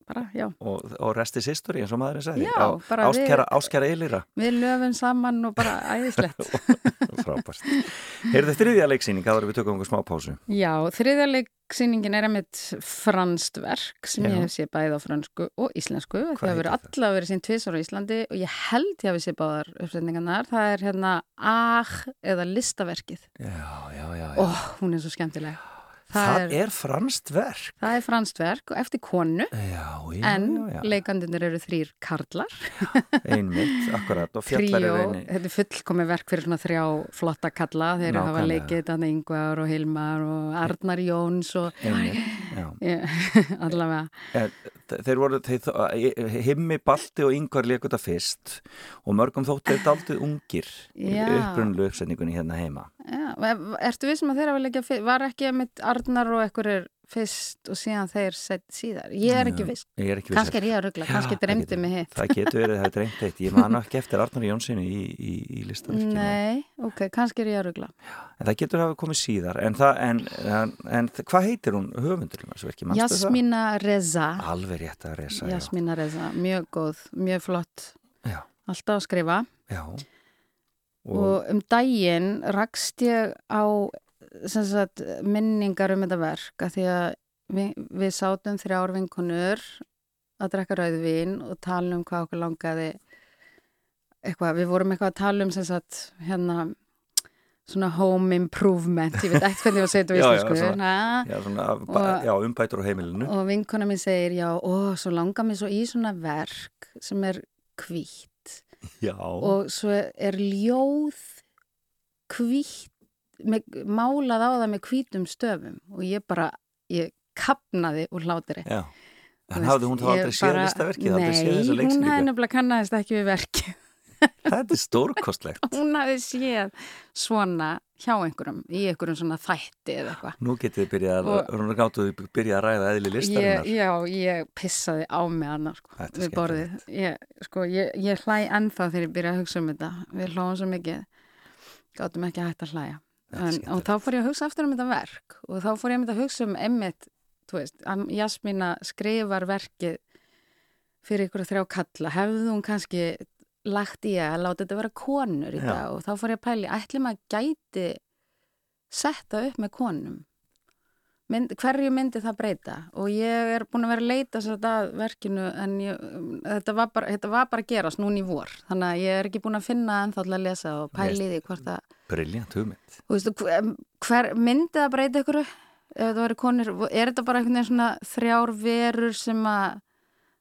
bara, Og, og resti sýstori eins og maðurinn sagði. Já, Á- bara við- Ástkæra, ástkæra eilira. við löfum saman og bara æðislegt. Frábært. Heyrðu þetta þriðja leiksýning, það voru við tökum okkur smá pásu. Já, þriðarleiksýningin er einmitt franskt verk sem Já. ég hef séð bæði á fransku og íslensku. Það hefur allavega verið sín tvisar á Íslandi og ég held ég hafi séð báðar uppsetningarnar. Það er hérna AH eða listaverkið. Já, já, já. já. Ó, hún er svo skemmtileg. Það, er, er franskt verk. það er franskt verk og eftir konu Já, já, en já, leikandunir eru þrýr karlar. Einmitt, akkurat. Og fjallar Tríó, er eini. þetta er fullkomi verk fyrir svona þrjá flotta kalla. Þeir hafa Nákvæmlega. leikið þannig Yngvar og Hilmar og Arnar Jóns og Einmitt, allavega. Eh, Þeir voru, þeir, himmi, balti og yngvar leikur þetta fyrst og mörgum þótt er daldið ungir í Já. upprunlu uppsetningunni hérna heima. Já, e- ertu vissum að þeir hafa leikja fyrst, var ekki mitt Arnar og ekkur fyrst og síðan þeir sett síðar, ég er ekki viss Ég er ekki viss. kannski er ég að ruggla, kannski dreymdi mig hitt Það getur verið, það er dreymt eitt. Ég man ekki eftir Arnur Jónssoni í, í, í listaverkinu. Nei, ok, kannski er ég að ruggla En það getur hafa komið síðar. En, það, en, en, en hvað heitir hún höfundurinn? Jasmina Reza Alveg rétt að resa, já. Jasmina Reza, mjög góð, mjög flott Já, alltaf að skrifa já. og, um daginn rakst ég á sagt, minningar um þetta verk að því að við, við sátum þrjár vinkonur að drekka rauðvín og tala um hvað okkur langaði eitthvað, við vorum eitthvað að tala um sagt, hérna svona home improvement, ég veit ekkert hvernig ég var að segja þetta á Já, já, íslensku. svona- na, já, svona, Og- já, umbætur á heimilinu. og vinkona mín segir já, ó, svo langar mér svo í svona verk sem er hvít Já, og svo er ljóð með, málað á það með hvítum stöfum og ég bara, ég kapnaði úr hlátiri veist, hafði hún þá aldrei séð séð þessa Nei, hún leiksýningu? nefnilega kannaðist ekki við verki Þetta er stórkostlegt. hún hefði séð svona hjá einhverjum, í einhverjum svona þætti eða eitthvað. Nú getið þið byrjað, Og- að- gáttuð þið byrjað að ræða eðli listarinnar. Já, ég pissaði á mig annars sko, Þetta er við borðið. ég, sko, ég, ég hlæ ennþá þegar ég byrja að hugsa um þetta. Við hlóðum svo mikið gátum ekki að hlæja. Þetta er en, og þá fór ég að hugsa aftur um þetta verk og þá fór ég að hugsa um emmitt að Jasmína skrifar verkið fyrir ykkur þrjá kalla. Hefðu hún kannski lagt í að láta þetta vera konur í dag? Og þá fór ég að pæli, ætli maður gæti setta upp með konum Mynd, hverju myndi það breyta og ég er búin að vera að leita sér þetta að verkinu en ég, þetta, var bara, þetta var bara að gerast núna í vor þannig að ég er ekki búin að finna ennþá til að lesa og pæli í því hvort að Briljant hugmynd. þú veist, hver, myndi það breyta ykkur ef það væri konir, er þetta bara einhvern veginn svona þrjár verur sem að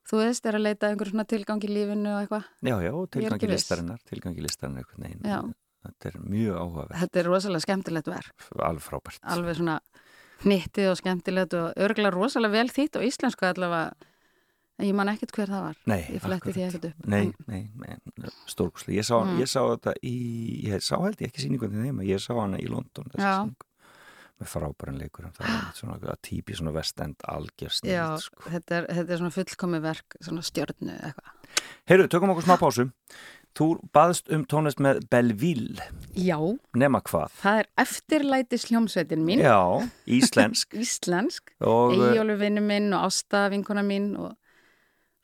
þú veist, er að leita einhver svona tilgang í lífinu og eitthvað, Já, já, tilgangi viss. listarinnar, tilgangi listarinnar einhvern veginn. Þetta er mjög áhugaverð, þetta er rosalega skemmtilegt verk alveg frábært. alveg svona hnittið og skemmtilegt og örgulega rosalega vel þýtt á íslensku allavega en ég man ekkert hver það var Nei, ég fletti því ekkert upp Nei, nei, nei stórkuslega. Ég, Mm. ég sá þetta í, ég sá held ég ekki sýningunni þeim, ég sá hana í London. Með frábæran leikur, það er svona típi svona vestend algjörst. Já, Sko. þetta er, þetta er svona fullkomi verk svona stjörnu eitthvað Heyrðu, tökum okkur smá pásu. Þú baðst um tónlist með Belleville, Já, nema hvað? það er eftirlætis hljómsveitin mín Já, íslensk. Íslensk, Eyjólu vinnu minn og Ásta vinkona mín og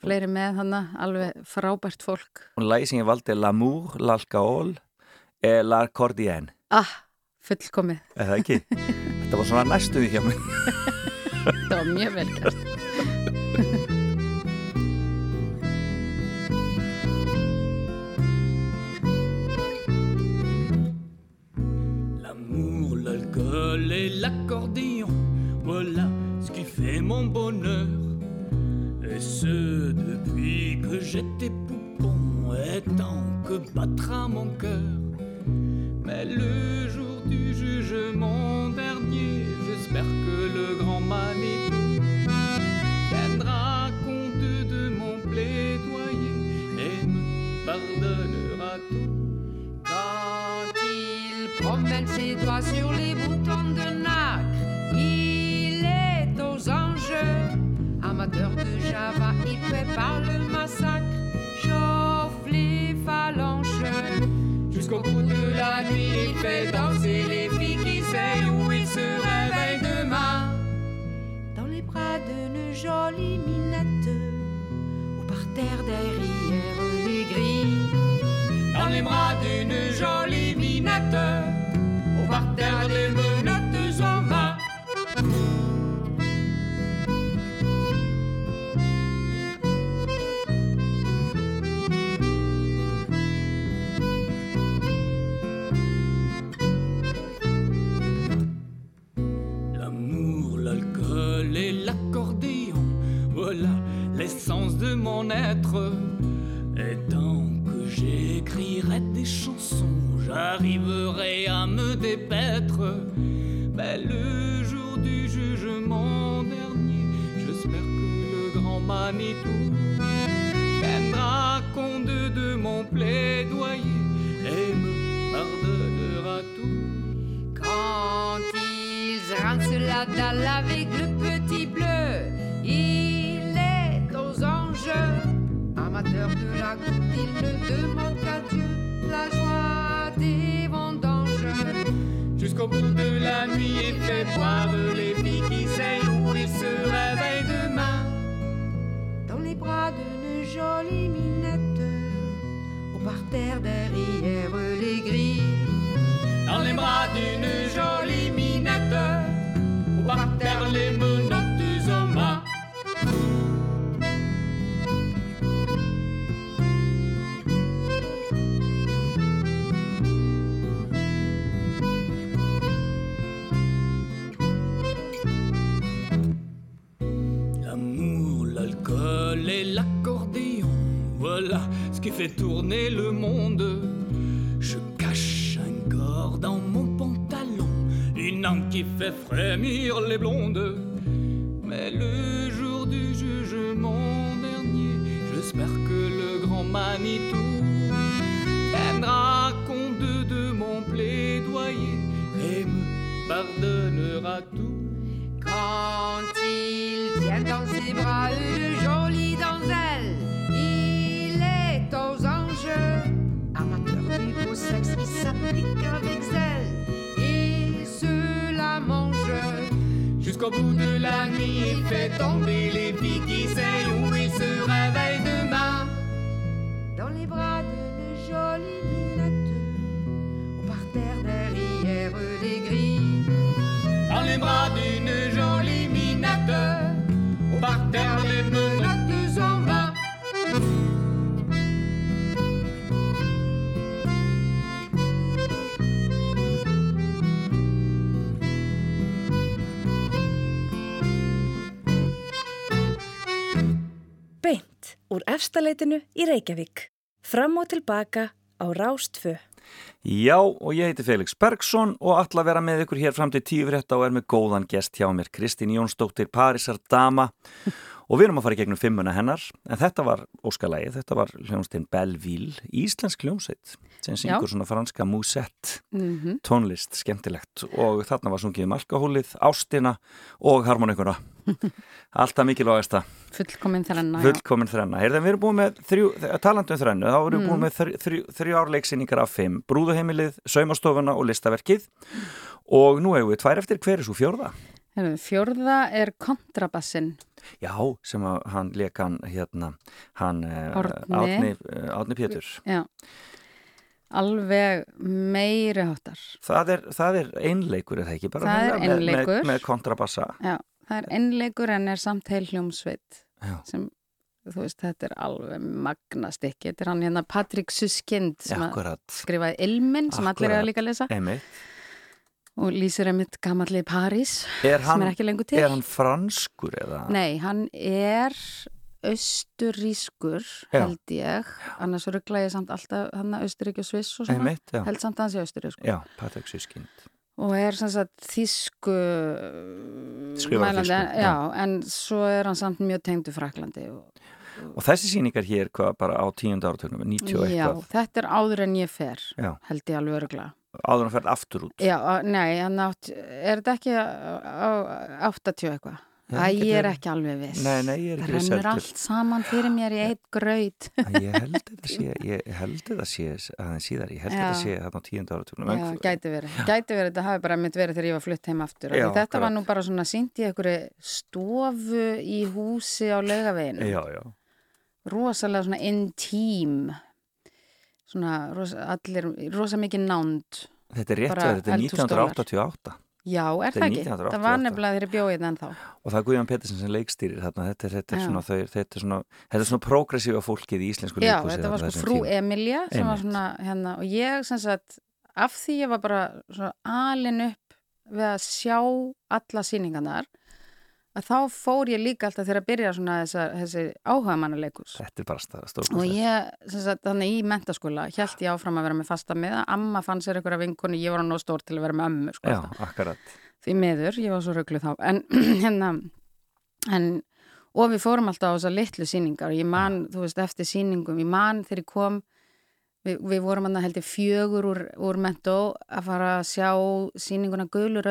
fleiri með hana, alveg frábært fólk og lagi sem ég valdi er L'amour, l'alcool et l'accordienne. Ah, fullkomið, Er það ekki? Þetta var svona næstuði hjá mér. það var mjög vel l'accordéon, voilà ce qui fait mon bonheur. Et ce depuis que j'étais poupon, et tant que battra mon cœur. Mais le jour du jugement dernier, j'espère que le grand Manitou tiendra compte de mon plaidoyer et me pardonnera tout. Quand il promène ses doigts sur les de Java, il prépare le massacre, chauffe les phalanges. Jusqu'au bout de la nuit, il fait danser les filles qui sait où il se réveille demain. Dans les bras d'une jolie minette, ou par terre derrière les. Dans les bras d'une jolie minette, ou par terre des menottes en main. L'essence de mon être. Et tant que j'écrirai des chansons, j'arriverai à me dépaître. Mais le jour du jugement dernier, j'espère que le grand Manitou tiendra compte de mon plaidoyer et me pardonnera tout. Quand ils rincent la dalle avec le petit bleu, il De la goutte, il ne demande qu'à Dieu la joie des vendanges. Jusqu'au bout de la nuit et fait boire les filles qui où ils se réveillent demain. Dans les bras d'une jolie minette, au parterre derrière les grilles. Dans les bras d'une jolie minette, au parterre les menottes voilà ce qui fait tourner le monde. Je cache un corps dans mon pantalon, une âme qui fait frémir les blondes. Mais le jour du jugement dernier, j'espère que le grand Manitou tiendra compte de mon plaidoyer et me pardonnera tout. Quand il tient dans ses bras une sexe, il s'applique avec zèle, il se la mange. Jusqu'au bout de la nuit, il fait tomber les filles qui sait où il se réveille demain. Dans les bras d'une jolie minette, au parterre derrière les grilles. Dans les bras d'une jolie minette, au parterre úr efstaleitinu í Reykjavík. Fram og tilbaka á Rástfö. Já, og ég heiti Felix Bergsson og ætla að vera með ykkur hér fram til tíu frétta og er með góðan gest hjá mér, Kristín Jónsdóttir Parísar Dama og við erum að fara í gegnum fimmuna hennar en þetta var óskalægi, þetta var hljómsveitinn Belleville, íslensk hljómsveit sem syngur svona franska musett Mm tónlist, skemmtilegt. Og þarna var sungið um alkohólið, ástina og harmonikuna. Alltaf mikilvægasta. Fullkomin þrenna, fullkomin þrenna. Heyrðan, við erum búin með þrjú, talandum þrennu, þá erum við Mm. búin með þrjú, þrjú, þrjú árleiksýningar af fimm, brúðuheimilið, saumastofuna og listaverkið. Og nú hefur við tvær eftir, hver er svo fjórða? Heyrðu, Fjórða er kontrabassin. Já, sem að hann leka hann hérna, hann eh, Árni. Árni, eh, Pétur. Já. Alveg meiri háttar. Það er, það er einleikur, er það ekki? Bara Það er einleikur. Með, með kontrabassa. Já, það er einleikur en er samt heil hljómsveit Já. sem, þú veist, þetta er alveg magnastykki. Þetta er hann hérna Patrik Suskind sem að Akkurat, skrifaði Ilmin sem allir er Akkurat. að líka lesa einmitt. Og lýsir einmitt gamalli París Er sem hann, er ekki lengur til. er hann franskur eða? Nei, hann er austurískur, Já. held ég. Annars ruggla ég samt alltaf hann að Austurík og Sviss og svona. Einmitt, já. Held samt að hann sé austurískur. Já, Patrik Sískind. Og er sem sagt Skrifar mælandi, já. já. en svo er hann samt mjög tengdu Fraklandi og Og þessi sýningar hér, hvað, bara á tíund áratögnum, 90 og Já, eitthvað, þetta er áður en ég fer, Já. held ég alveg örgla. Áður en ferð aftur út. Já, nei, átt, er þetta ekki á, á 80 eitthvað? Æ, ég er ekki alveg viss. Nei, nei, ég er ekki Það rennur allt saman fyrir mér í eitt graut. Ég held þetta sé, ég held þetta sé aðeins síðar, ég held þetta sé þarna á tíundu áratúrnum. Já, gæti verið. Gæti verið, þetta hafi bara mitt verið þegar ég var flutt heim aftur. Já, þetta var akkurat. nú bara svona sínt í einhverju stofu í húsi á laugaveginu. Já, já. Rosalega svona intím. Svona rosa, allir, rosa mikið nánd. Þetta er rétt verið, þetta er eldhússtólar. 1988 Já, er Þetta það ekki? 1988. Það var nefnilega þegar ég bjóði þetta ennþá. og það er Guðjón Pettersen sem leikstýrir þarna, þetta þetta er svona, þau, þetta er svona, þetta er svona progressífa fólkið í íslensku Já, leikhúsi þetta var þarna sko frú tíma. Emilja sem var Einmitt. svona hérna og ég sem sagt af því ég var bara svona alin upp við að sjá alla sýningarnar að þá fór ég líka alltaf þegar að byrja svona þessar, þessi áhuga mannaleikus Þetta er bara og stórkostlegt. ég, sagt, þannig í mentaskóla held ég áfram að vera með fasta miða amma fann sér einhverja vinkonu, ég var nóg stór til að vera með ömmu sko, Já, alltaf. akkurat. því miður, ég var svo rauglu þá en hérna en, og við fórum alltaf á þessar litlu sýningar og ég man, þú veist, eftir sýningum ég man þegar ég kom við, við vorum hann held ég fjögur úr, úr mentó að fara að sjá sýninguna Gulur,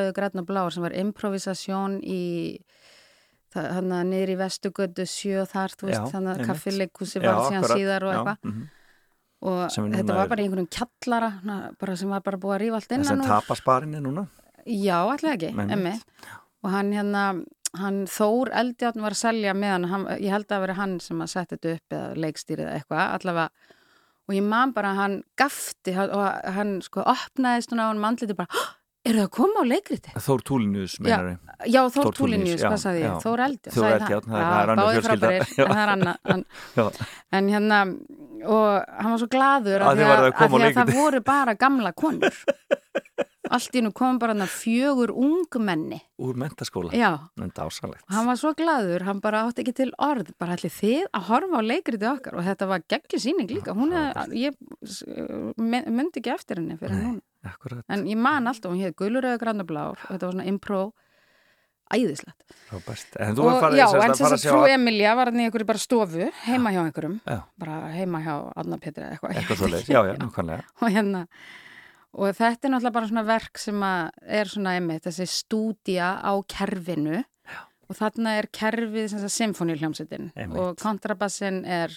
hann að niður í Vestugötu sjö þar, þú veist, þannig að Já, var síðan akkurat, síðar og eitthvað og Sem er núna þetta var bara í einhverjum kjallara bara sem var bara búið að rífa allt Það innan úr. tapasparinn er núna. Já, alltaf ekki, emmi. Og hann hérna, hann Þór Eldjárn var að selja með hann, hann ég held að vera hann sem að setja þetta upp eða leikstýrið eða eitthvað, allavega. Og ég man bara að hann gafti og hann sko opnaðist hún á hann mandliti bara, "Hå, eru það að koma á leikriti? Þór Túlinius, meinar við. Já, Þór Þór Túlinius, já, hvað sagði ég? já. Þór Eldjárn, Þór sagði Eldjárn, það- Já, er báðir fjölskylda. Já. það er annað. Hann, Já, en hérna, og hann var svo glaður Að að, að, að að, að það voru bara gamla konur. Allt í nú kom bara þarna fjögur ungmenni. úr mentaskóla. Já, En dásalegt. hann var svo glaður, hann bara átti ekki til orð, bara allir þið að horfa á leikriti okkar og þetta var geggjur síning líka, hún er, ég myndi ekki eftir henni fyrir Nei. Akkurat, en ég man alltaf, hún hétt Guluröðu Grannablár og þetta var svona impró, æðislegt. frábært. En þú var farið já, sem sagt en að sem fara sagt að frú sjá Emilja var hann í einhverju bara stofu, heima hjá einhverjum, Já. bara heima hjá Anna Petri eða eitthvað. eitthvað veit svo ekki. Já, já, nákvæmlega. og hérna og þetta er náttúrulega bara svona verk sem að er svona einmitt þessi stúdía á kerfinu Já. og þarna er kerfið sem sagt symfóniuljómsettin Einmitt. og kontrabassin er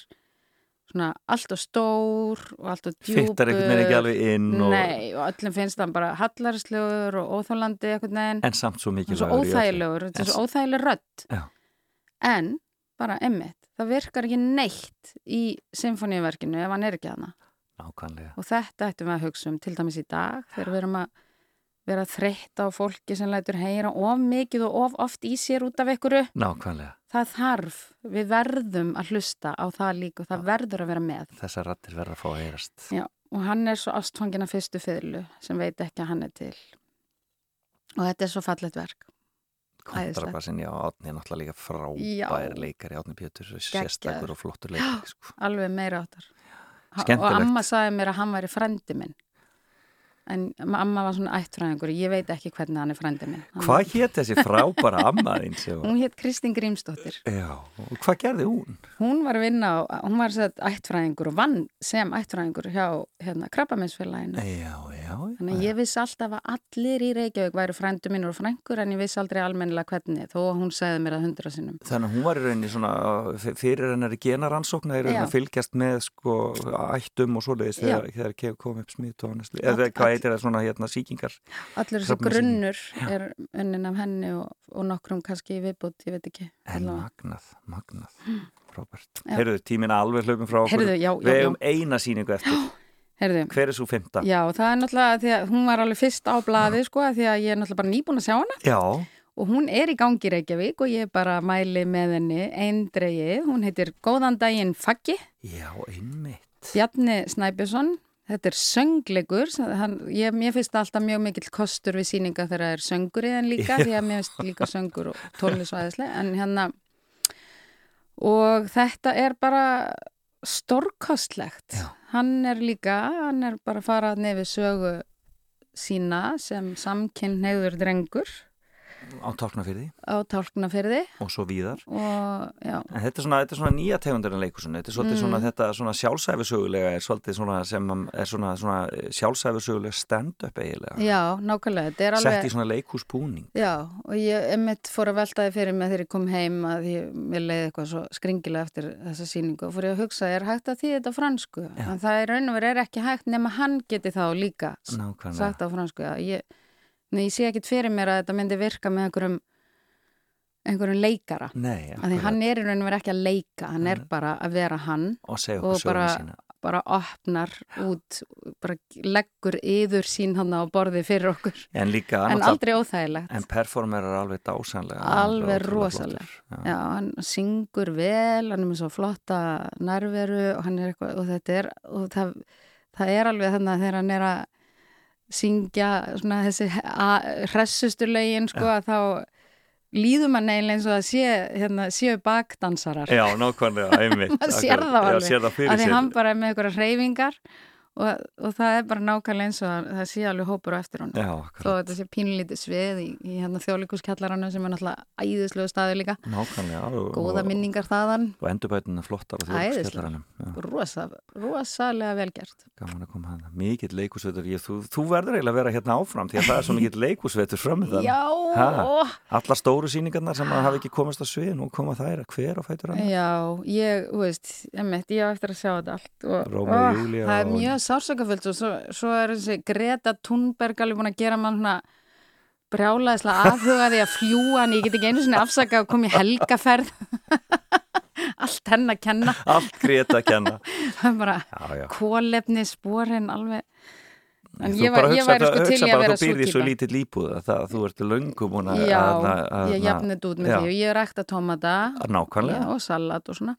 svona allt og stór og allt og djúpur Fittar einhvern veginn ekki alveg inn og, Nei, og öllum finnst hann bara hallarslegur og óþólandi einhvern veginn. En samt svo mikið svo óþægilegur, þetta er svo óþægileg rödd. Já. en bara einmitt, það virkar ekki neitt í symfóniuverkinu ef hann er ekki hana Nákvæmlega. og þetta ættum við að hugsa um til dæmis í dag þegar við erum að vera þreytt á fólki sem lætur heyra of mikið og of oft í sér út af einhverju Nákvæmlega. það þarf, við verðum að hlusta á það líka og það verður að vera með Þessar rattir verða að fá að heyrast. Já, og hann er svo ástfangin af fyrstu fyrlu sem veit ekki að hann er til og þetta er svo fallegt verk Kontrabassin, já, Átni er náttúrulega líka frábær Já. leikari, Átni Geggjaður. sérstakur og flottur leikari, sko. alveg meira áttar og Skemmtilegt. amma sagði mér að hann væri frendi minn en amma var svona ættfræðingur ég veit ekki hvernig hann er frendi minn Hann- Hvað hétt þessi frábæra ammaðinn? Hún hétt Kristín Grímsdóttir. Já, og hvað gerði hún? Hún var að vinna á, hún var sett ættfræðingur og vann sem ættfræðingur hjá hérna, krabbaminsfélaginu. Já, já. Þannig að ég vissi alltaf að allir í Reykjavík væri frændu mínur og frængur en ég vissi aldrei almennilega hvernig þó hún segði mér að hundra sinnum. Þannig að hún var í rauninni svona fyrir hennari genaransókn eða Já. að fylgjast með sko ættum og svoleiðis þegar, þegar kemur kom upp smitt og heitir það svona hérna síkingar Allur þessi grunnur er unnin af henni og, og nokkrum kannski viðbútt, ég veit ekki. en magnað, magnað. Já. Heyrðu, tíminn alveg hlöpum frá okkur Heyrðu, já, já, Við já. hefum eina sýningu eftir Heyrðu, Hver er svo fymta? já, það er náttúrulega því að hún var alveg fyrst á blaði sko því að ég er náttúrulega bara nýbúin að sjá hana. Já, Og hún er í gangi Reykjavík og ég bara mæli með henni eindreið. Hún heitir Góðan daginn Faggi, já, einmitt Bjarni Snæbjörnsson. Þetta er söngleikur. sem Hann, ég, mér finnst alltaf mjög mikill kostur við síninga þegar það er söngur í þenn líka, því að mér finnst líka söngur og tónlisvæðislega. En hérna, og þetta er bara stórkostlegt. Já. Hann er líka, hann er bara að fara nefið sögu sína sem samkynneigður drengur á tálknafyrði á tálknafyrði og svo víðar. Og en þetta er svona, þetta er svona nýja tegundurinn leikusun þetta er svolítið Mm. svona þetta svona sjálfsæfisögulega er svolítið svona sem er svona, svona sjálfsæfisögulega stand-up eiginlega. Já, nákvæmlega, þetta er alveg sett í svona leikúsbúning Já, og ég emitt fór að veltaði fyrir mig þegar ég kom heim að ég, ég leiði eitthvað svo skringilega eftir þessa síningu og fór ég að hugsa, er hægt að því þetta á fransku? Já. En það er raun og verið er ekki hægt nema hann geti þá líka sagt á fransku. Ég, nei, ég sé ekkit fyrir mér að þetta myndi virka með einhverjum, einhverjum leikara. Nei, Af Því hann er í raun og verið ekki að leika, hann er bara að vera hann og og bara, bara opnar út, bara leggur yður sín hann á borði fyrir okkur. en líka En aldrei óþægilegt. en performer er alveg dásanlega alveg ótrúlega rosalega flottur. já, hann syngur vel hann er með svo flotta nærveru og hann er eitthvað og þetta er og það, það er alveg þannig að þegar hann er að syngja svona þessi hressustu lögin sko að þá líður mann eiginlega eins og að sé, hérna, séu bakdansarar. Já, nákvæmlega, einmitt sér það alveg sér það fyrir að því hann bara er með einhverja reyfingar og, og það er bara nákvæmlega eins og að það sé alveg hópur á eftir hann Já, þó að þetta sé pínlítið svið í, í hérna þjóðlíkuskjallarannu sem er náttúrulega æðislegu staði líka. Góða minningar þaðan. Og endurbætuna flottar á þjóðskjallaranum rosa, rosalega vel gert. Gaman að koma hana, mikill leikusvetur ég, þú, þú verður eiginlega að vera hérna áfram því að það er svo mikill já, Ha? alla stóru síningarnar sem að hafa ekki komast á svið nú koma þær hver á fætur hann já ég, þú veist, emitt, ég á eftir að sjá þetta allt og, Rómeó og ó, Júlía það er og- mjög sársökafullt og svo, svo er þessi Greta Thunberg alveg búin að gera mann svona brjálaðislega afhugaði að fljúa en ég get ekki einu sinni afsaka að koma í helgaferð. Allt henn að kenna. Allt grét að kenna. Það er bara kólefni spórin alveg. En Þú ég, var, ég væri sko til í að vera að þú býrði svo lítill íbúð að það, þú ert löngum Já, að- að- ég jafnit út með já, því. Og ég rækta tómata. Að nákvæmlega og salat og svona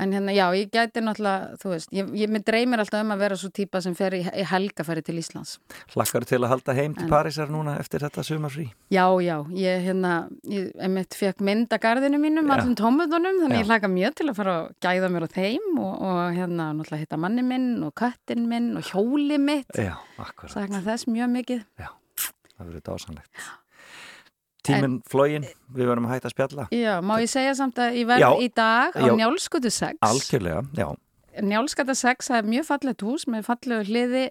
en hérna, já, ég gæti náttúrulega þú veist, ég, ég mig dreymir alltaf um að vera svo típa sem fer í, í helgafæri til Íslands. Hlakkar til að halda heim til En- Parísar núna eftir þetta sumarfrí? Já, já, ég hérna ég emitt fekk mynd að garðinu mínum Já. allum tómatunum, þannig Já. ég hlaka mjög til að fara að gæða mér á þeim og, og hérna náttúrulega hitta manni minn og köttin minn og hjóli mitt. Já, akkurat, sagna þess mjög mikið. Það verður dásanlegt tíminn flógin, við verðum að hætta að spjalla. Já, má ég segja samt að ég verð í dag á Já. Njálskutu 6 algjörlega, já, Njálskata 6, það er mjög fallegt hús með fallegu hliði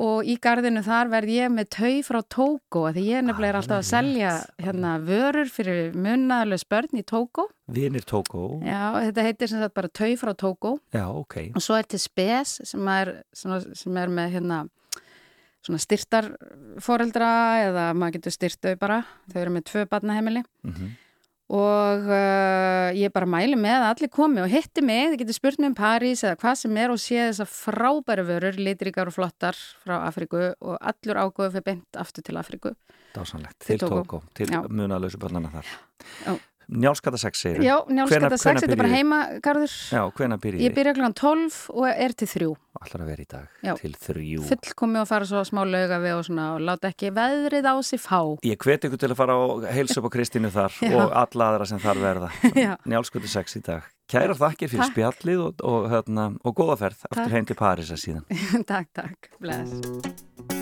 og í gardinu þar verð ég með tau frá Tóko, því ég nefnilega er alltaf að selja hérna vörur fyrir munnaðalus börn í Tóko. vinir tókó. Já, þetta heitir sem sagt bara tau frá Tóko já, ok, og svo er til Spes sem er, sem er með hérna svona styrtarforeldra eða maður getur styrt þau bara, þau eru með tvö barnaheimili. Mm og uh, ég bara mæli með að allir komi og hitti mig, þið getur spurt mig um París eða hvað sem er og sé þessar frábæru vörur, litríkar og flottar frá Afriku og allur ágóðu fyrir beint aftur til Afriku. dásanlegt, Til tókó til munalösu börnana þar. Já. Njálskata sex segir Já, njálskata 6, hvenær þetta er bara byrjið? heimagarður. já, hvena byrjið Ég byrja kl. 12 og er til 3. allar að vera í dag, Já. til þrjú Fullkomi og fara svo smá lauga við og svona og láta ekki veðrið á sig fá. Ég hveti ykkur til að fara og heilsa upp á Kristínu þar og alla aðra sem þar verða. Já. Njálskutu 6 í dag. Kærar þakkir fyrir Takk. spjallið og, og, hérna, og góða ferð aftur heim til Parísa síðan. takk, takk. Bless.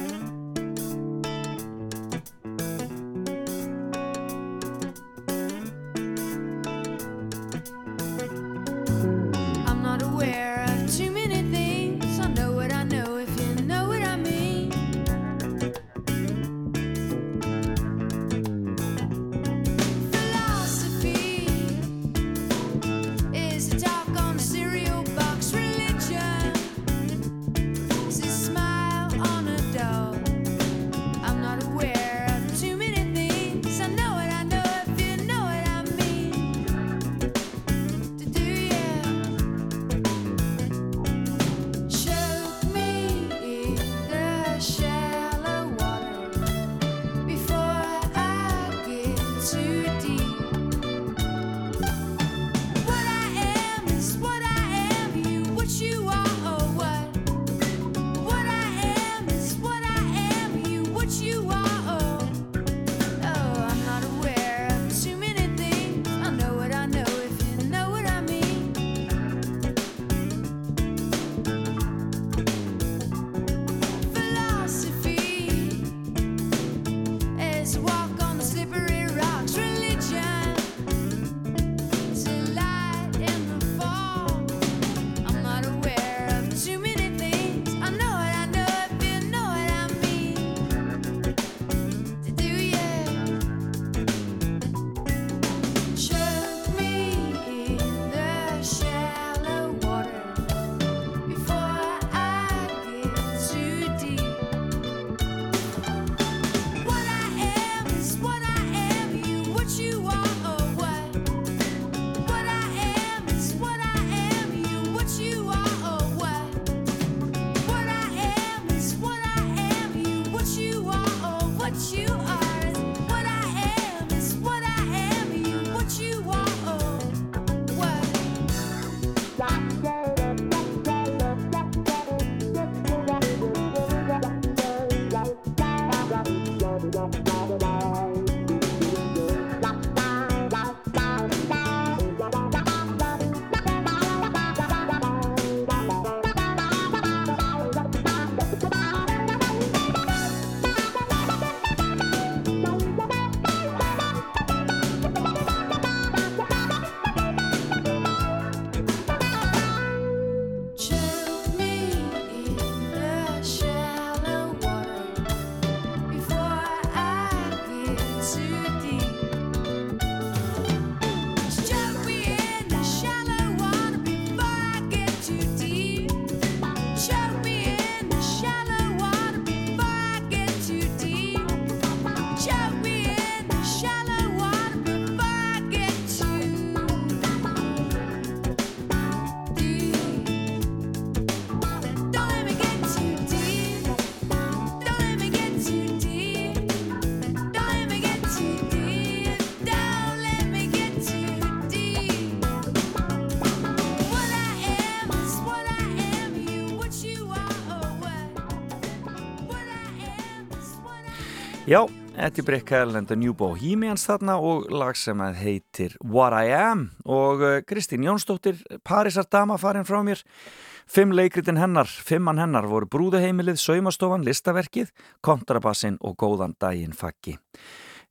Eddie Brickell and the New Bohemians þarna og lag sem heitir What I Am og uh, Kristín Jónsdóttir, Parísar dama farin frá mér. Fimm leikritin hennar, fimmann hennar voru brúðuheimilið, saumastofan, listaverkið, kontrabassin og góðan daginn faggi.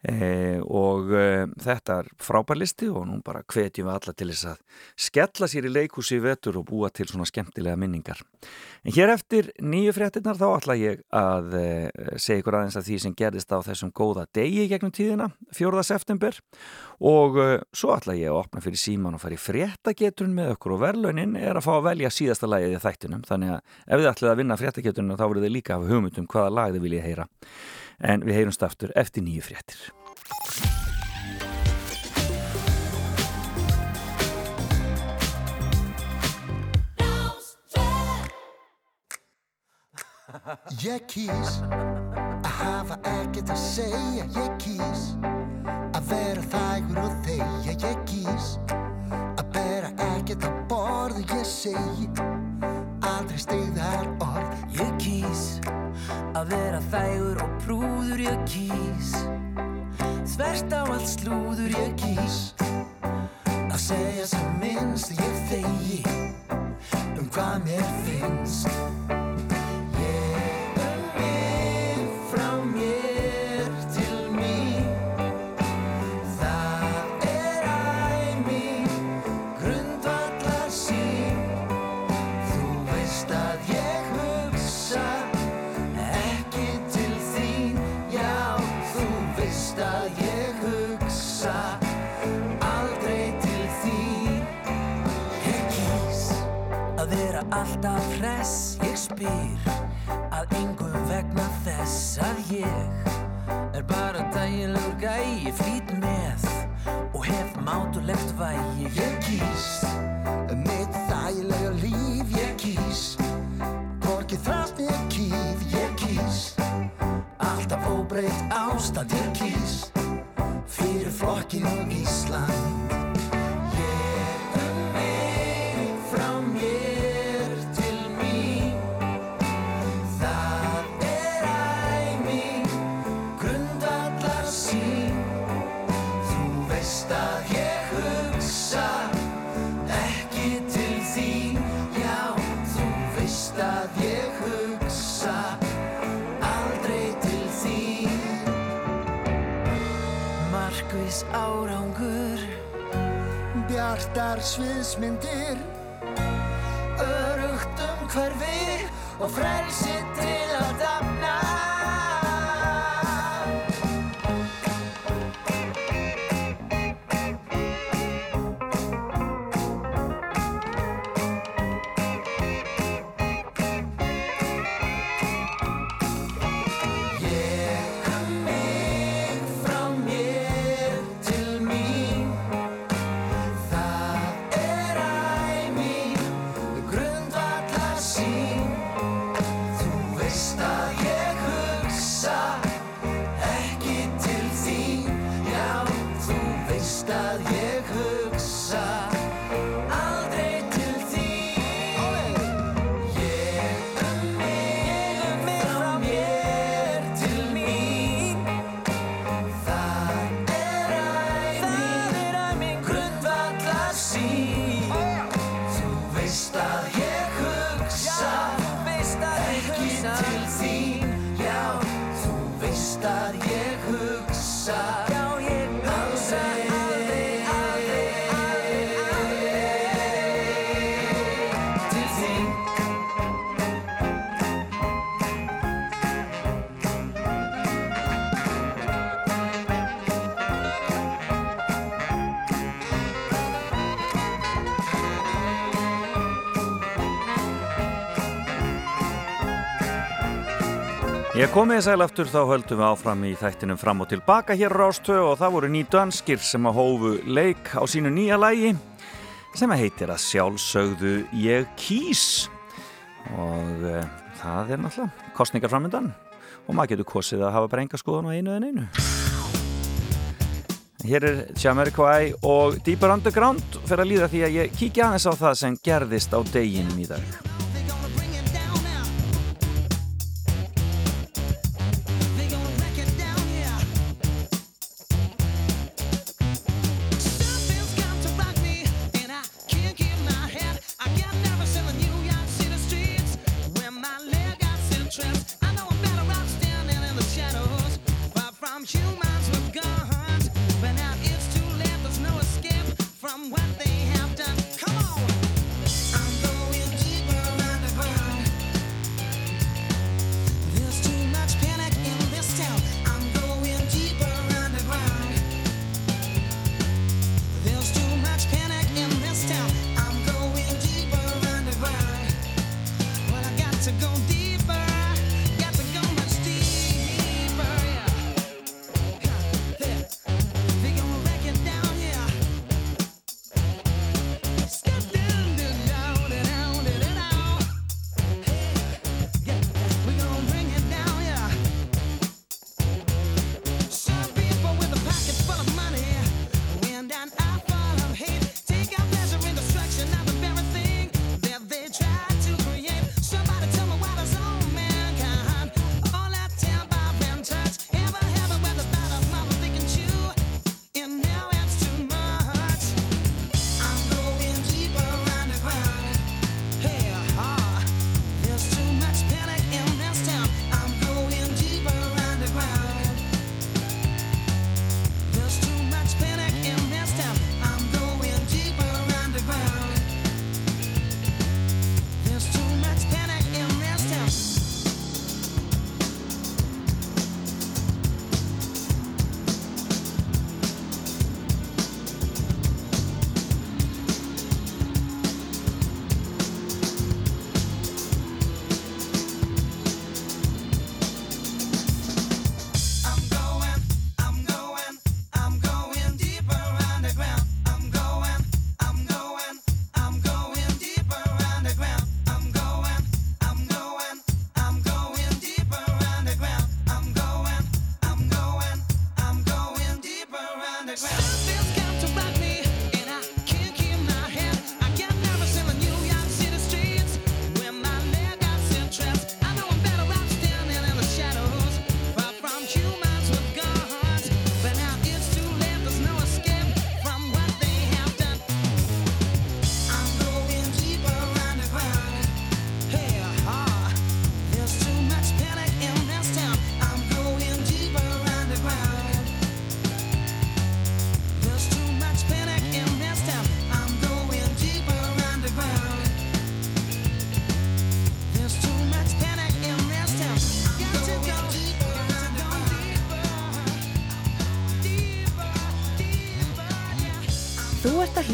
Eh, og eh, þetta er frábærlisti og nú bara hvetjum við alla til þess að skella sér í leikúsi í vetur og búa til svona skemmtilega minningar. En hér eftir nýju fréttinnar þá ætla ég að eh, segja ykkur aðeins að því sem gerðist á þessum góða degi gegnum tíðina, 4. september. Og eh, svo ætla ég að opna fyrir síman og fara í fréttagetrun með okkur og verðlaunin er að fá að velja síðasta lagið í þættinum, þannig að ef þið ætlaði að vinna fréttagetrunum þá voruð þið líka að hafa hugmyndum hvaða lag þið viljið heyra en við heyrumst aftur eftir nýju fréttir. Ég kýs að hafa ekkert að segja. Ég kýs að vera þægur og þeia Ég kýs að bera ekkert að borðu Ég segi aldrei stegðar orð. Ég kýs að vera þægur og prúður Ég kýs. Þvert á allt slúður Ég kýs. Að segja sem minnst Ég þegi um hvað mér finnst spyr að yngum vegna þess að ég er bara dægilegur gæi flýt með og hef mátulegt vægi. Ég kýs mitt þægilega líf Ég kýs borgið þrátt ég kýf. Ég kýs alltaf óbreytt ástand Ég kýs fyrir flokkin og Ísland Bjartar sviðsmyndir Örugt um hverfi og frelsi til að dafna komið sæl aftur þá höldum við áfram í þættinum fram og tilbaka hér á Rástöð og það voru ný danskir sem að hófu leik á sínu nýja lægi sem að heitir að sjálfsögðu Ég kýs og e, það er náttúrulega kostningar framöndan og maður getur kosið að hafa bara enga skoðan á einu en einu. Hér er Jamiroquai og Deeper Underground fyrir að líða því að ég kíkja aðeins á það sem gerðist á deginum í dag.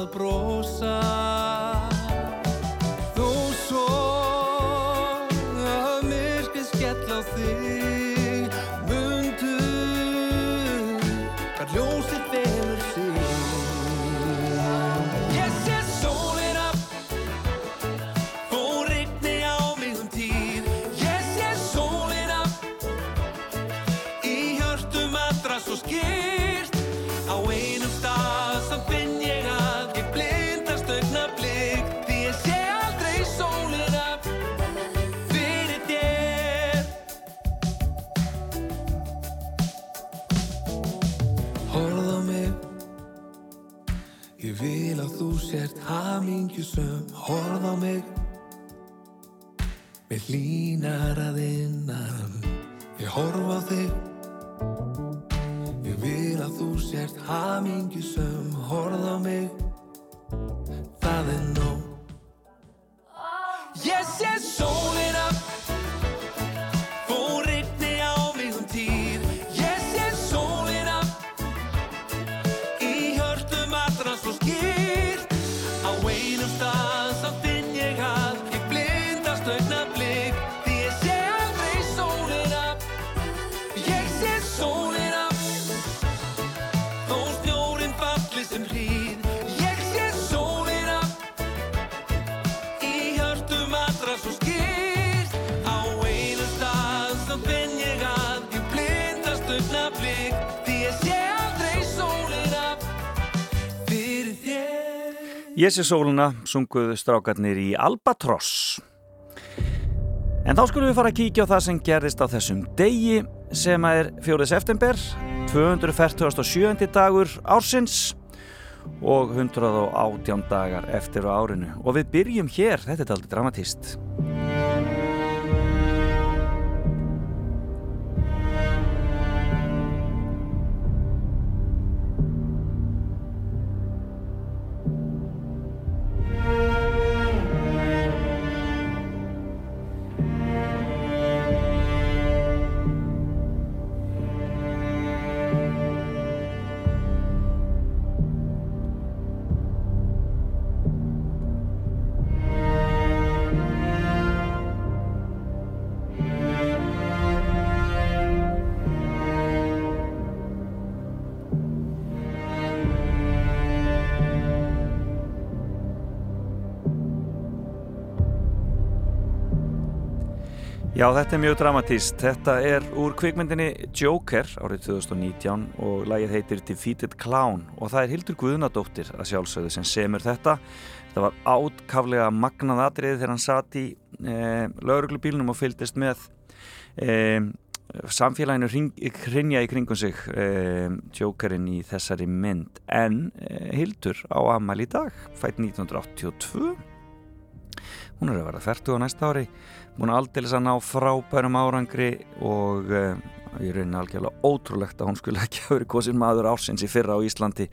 Að brosa hamingjusum Horð á mig. Með hlínar að innan. Ég horf á þig. Ég vil að þú sért hamingjusum Jési sóluna sunguðu strákarnir í Albatross. En þá skulum við fara að kíkja á það sem gerðist á þessum degi sem er 4. september, 247. dagur ársins og 118 dagar eftir á árinu. Og við byrjum hér, þetta er aldrei dramatíst. Já, þetta er mjög dramatíst. Þetta er úr kvikmyndinni Joker árið 2019 og lagið heitir Defeated Clown og það er Hildur Guðnadóttir að sjálfsögðu sem semur þetta. Þetta var átkaflega magnað atriði þegar hann satt í eh, lauruglubílnum og fylgdist með eh, samfélaginu hrinja í kringum sig eh, Jokerinn í þessari mynd. En eh, Hildur á Amal í dag, fætt 1982. Hún er að vera færtu á næsta ári búin aldeilis að ná frábærum árangri og uh, ég reyni algjörlega ótrúlegt að hún skulle ekki hafa verið kosin maður ársins í fyrra á Íslandi.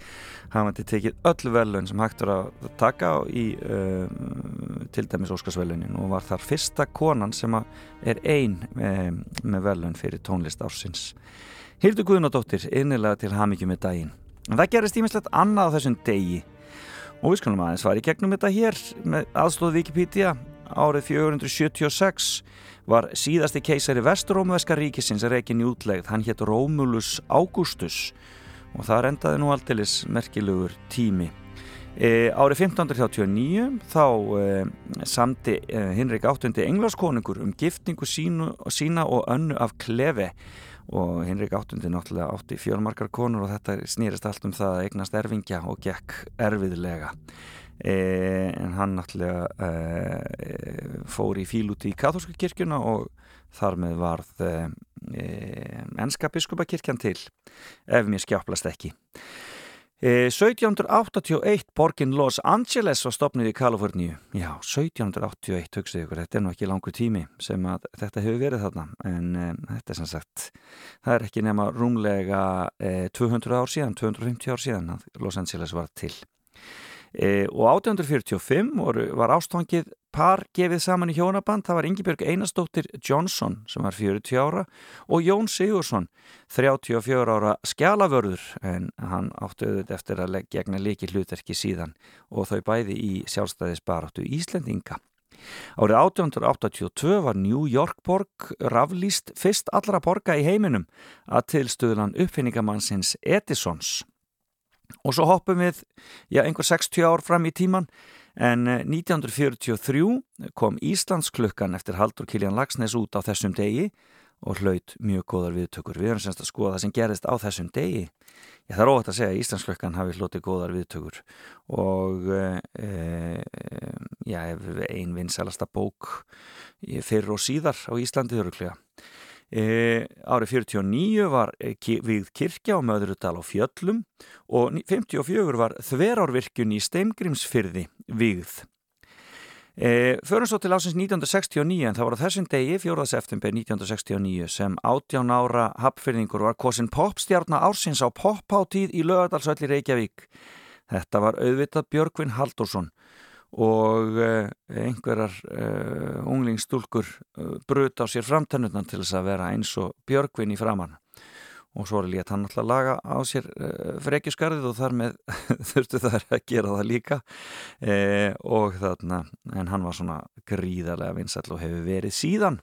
Hafandi tekið öll velun sem hægt var að taka í uh, til dæmis Óskarsvelunin og var þar fyrsta konan sem er ein með, með velun fyrir tónlist ársins. Hildur Guðnadóttir, innilega til hamingju með daginn. En það gerist ímislegt annað á þessum degi. Og við skulum aðeins var í gegnum þetta hér með aðstóð Wikipedia árið 476 var síðasti keisari Vestrómveska ríkisins reikin í útlegð, hann hétt Rómulus Ágústus og það rendaði nú alltilis merkilegur tími. E, árið 1539 þá e, samti e, Hinrik VIII englarskonungur um giftningu sínu, sína og önnu af klefi og Hinrik VIII náttúrulega átti fjölmarkar konur og þetta snýrist allt um það að eignast erfingja og gekk erfiðlega. E, en hann náttúrulega e, fór í fíl út í katholska kirkjuna og þar með varð e, ennska biskupakirkjan til ef mér skjáplast ekki. 1781 borgin Los Angeles var stopnið í Kaliforníu. Já, 1781 hugsaðu ykkur, þetta er nú ekki langur tími sem að þetta hefur verið þarna en þetta er sem sagt það er ekki nema rúmlega 200 ár síðan, 250 ár síðan að Los Angeles var til E, og 1845 voru, var ástofangið par gefið saman í hjónaband, það var Ingebjörg Einarstóttir Johnson sem var 40 ára og Jón Sigursson 34 ára skjálavörður en hann áttu auðvitað eftir að gegna líki hlutverki síðan og þau bæði í sjálfstæðisbaráttu Íslendinga. Árið 1882 var New York borg raflýst fyrst allra borga í heiminum að tilstuðlan uppfinningamannsins Edisons og svo hoppum við já, einhver 60 ár fram í tíman en 1943 eh, kom Íslandsklukkan eftir Haldur Kiljan Lagsnes út á þessum degi og hlaut mjög góðar viðtökur. Við erum semst að skoða það sem gerist á þessum degi. Ég þarf óhægt að segja að Íslandsklukkan hafi hlutið góðar viðtökur. Og e, já, ein vinsalasta bók fyrir og síðar á Íslandi þurruglega E, árið 49 var e, við kirkja á Möðrudal og Fjöllum og 54 var þverárvirkjun í Steimgrímsfyrði vigð. E, Förum svo til ásins 1969 en það var á þessum degi, 4. september 1969 sem 18 ára hapfyrningur var kosin popstjárna ársins á popháttíð í lögadalsölli Reykjavík. Þetta var auðvitað Björgvin Haldursson og uh, einhverjar uh, unglingsstúlkur uh, brut á sér framtennutna til þess að vera eins og björgvin í framann og svo er létt hann alltaf að laga á sér frekjusgarðið og þar með þurftu þær að gera það líka. Og þarna en hann var svona gríðarlega vinsall og hefur verið síðan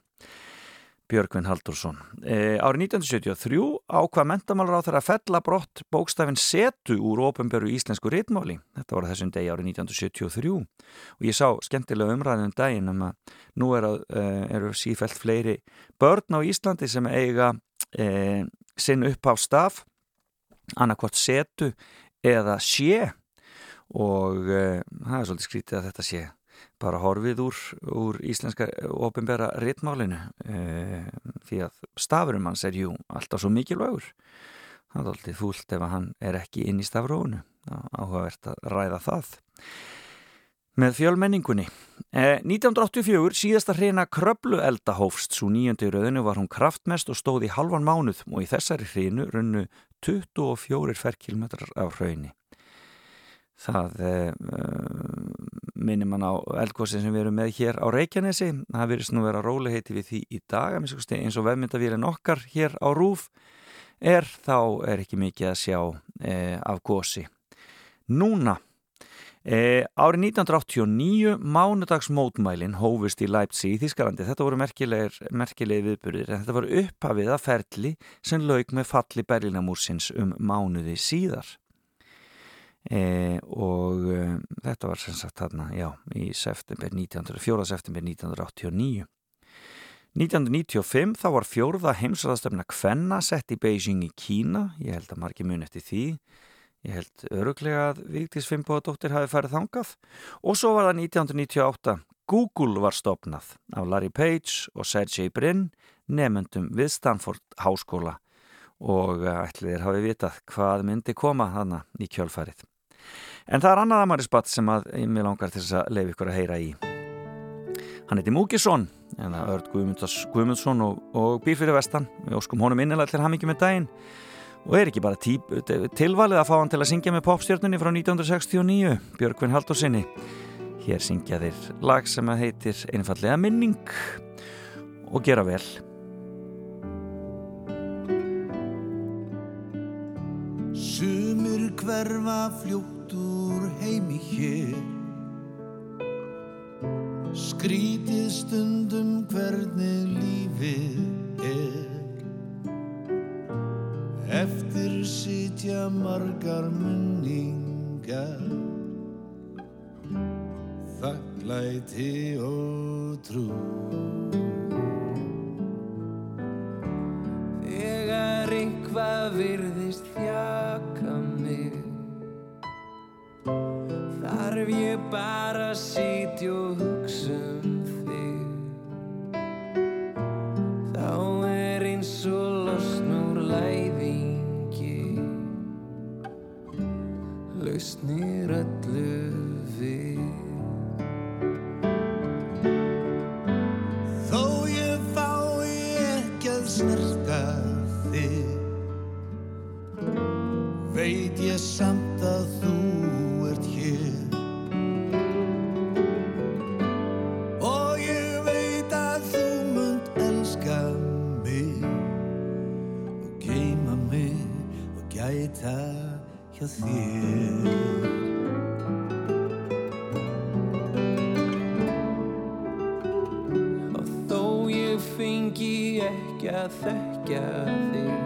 Björgvin Haldursson. E, árið 1973 ákvað mentamálur á þeirra fellabrott bókstafinn setu úr ofinberu íslensku ritmáli. Þetta var þessum degi árið 1973 og ég sá skemmtilega umræðum daginn um að nú er að, e, eru sífælt fleiri börn á Íslandi sem eiga e, sinn upp á staf, annarkvárt setu eða sé og e, það er svolítið skrítið að þetta sé bara horfið úr, úr íslenska ofinbæra ritmálinu e, því að stafurum hans er jú alltaf svo mikilvægur. Það er alltaf fúlt ef hann er ekki inn í stafrónu áhugavert að ræða það. Með fjölmenningunni. E, 1984 síðasta hreina kröplu eldahófst svo nýjöndu rauðinu var hún kraftmest og stóð í halvan mánuð og í þessari hreinu runnu 24 ferrkilometrar af hraunni það uh, minnir mann á eldgóðsinn sem við erum með hér á Reykjanesi. Það verðist nú vera róleheiti við því í dag eins og vefmyndavílinn okkar hér á Rúf er þá er ekki mikið að sjá eh, af gósi núna eh, árið 1989 mánudagsmótmælin hófust í Leipzig í Þískalandi þetta voru merkilegi viðburðir en þetta voru upphafið að ferli sem laug með falli Berlinamúrsins um mánuði síðar E, og e, þetta var sem sagt þarna, já, í september 1900, 4. september 1989 1995 þá var fjórða heimsraðstöfna Kvenna sett í Beijing í Kína, ég held að margir mun eftir því, ég held öruglega að Vigdís Fimboðadóttir hafi færið þangað. Og svo var það 1998 Google var stopnað af Larry Page og Sergey Brin nefnendum við Stanford Háskóla. Og ætliðir hafi vitað hvað myndi koma hana í kjölfærið. En það er annað amarisbatt sem að mig langar til þess að leiði ykkur að heyra í. Hann heiti Múkisson en það er Guðmundsson og, og býr fyrir vestan. Við óskum honum innilega til hamingi með daginn. Og er ekki bara típ, tilvalið að fá hann til að syngja með popstjörnunni frá 1969 Björgvin Haldursinni hér syngja þeir lag sem að heitir einfallega minning og gera vel. Sumir hverfa fljótt úr heimi hér. Skrítið stundum hvernig lífið er. Eftir sitja margar munningar Þakklæti og trú. Þegar einhvað virðist þjaka Þarf ég bara sitja og hugsa um þig. Þá er eins og losnur læðingi. Lausnir öllu við. Þó ég fái ekki að snerta þig Veit ég samt að hjá þér. Og þó ég fengi ekki að þekkja þig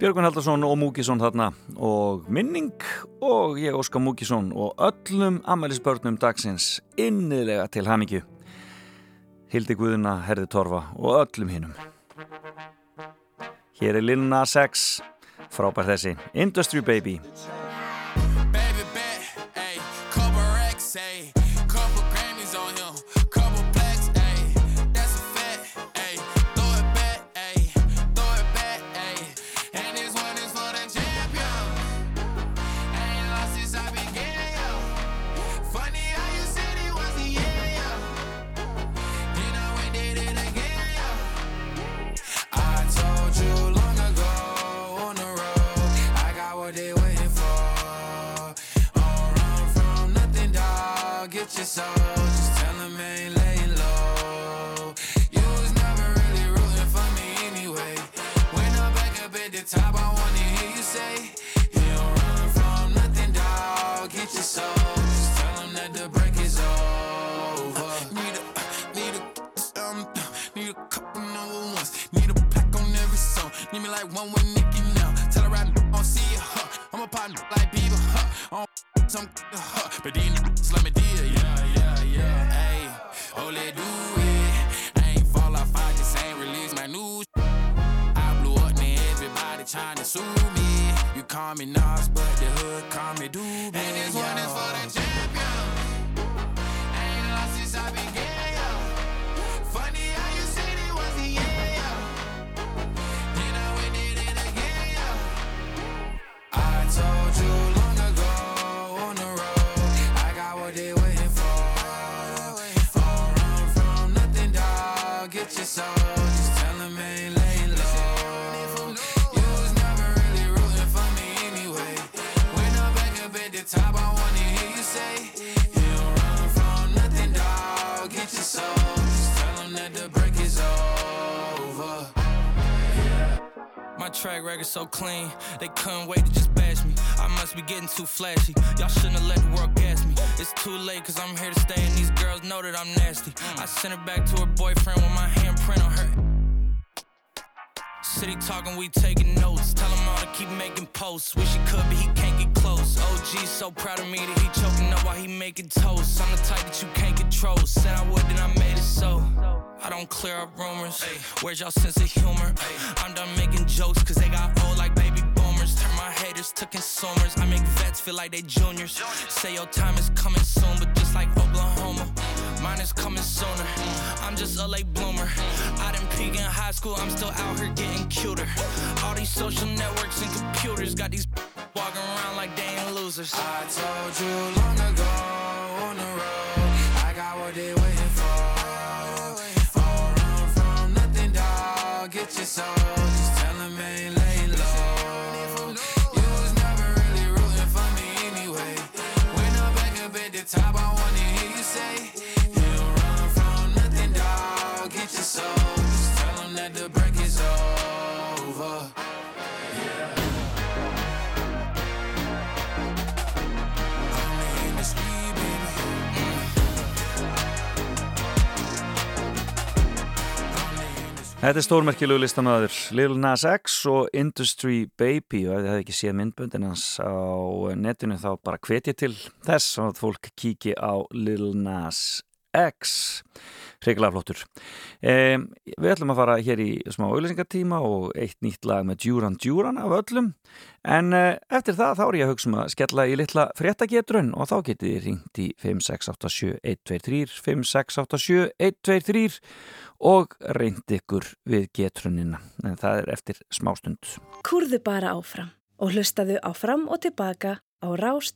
Björgun Haldarsson og Múkisson þarna. Og minning og ég Óskar Múkisson og öllum amælisbörnum dagsins innilega til hamingju. Hildi Guðuna, Herði Torfa og öllum hinnum Hér er Lil Nas X frábær þessi. Industry Baby they waiting for? Don't run from nothing, dog. Get your soul. Just tell them I ain't laying low. You was never really rooting for me anyway. When I'm back up at the top, I wanna hear you say, You don't run from nothing, dog. Get your soul. I some, huh? But niggas let me deal, yeah, yeah, yeah. Hey, oh, let do it. I ain't fall off, I just ain't release my new I blew up, now everybody trying to sue me. You call me Nas, but the hood call me Doobie. And this one is for the track record so clean, they couldn't wait to just bash me. I must be getting too flashy. Y'all shouldn't have let the world gas me. It's too late, cause I'm here to stay, and these girls know that I'm nasty. I sent her back to her boyfriend with my handprint on her. City talking, we taking notes. Tell him all to keep making posts. Wish he could, but he can't close. OG so proud of me that he choking up while he making toast. I'm the type that you can't control. Said I would, then I made it so. I don't clear up rumors. Where's y'all sense of humor? I'm done making jokes, cause they got old like baby boomers. Turn my haters to consumers. I make vets feel like they juniors. Say your time is coming soon, but just like Oklahoma, mine is coming sooner. I'm just a late bloomer. I didn't peak in high school, I'm still out here getting cuter. All these social networks and computers got these walking around like they ain't losers. I told you long ago on the road, I got what they waiting for. Run from nothing, dog. Get your soul. Þetta er stórmerkilegu listamöður Lil Nas X og Industry Baby. Og ef þið hefði ekki séð myndböndin hans á netinu þá bara hvetja til þess að fólk kíki á Lil Nas X hrigilega flottur. Um, Við ætlum að fara hér í smá auðlýsingartíma og eitt nýtt lag með Duran Duran af öllum. En uh, eftir það þá er ég að hugsa um að skella í litla fréttagetrun og þá getið þið ringt í 5687123 5687123 og reynd ykkur við getrunina. En það er eftir smástund. Kúrðu bara áfram og hlustaðu á fram og tilbaka á Rás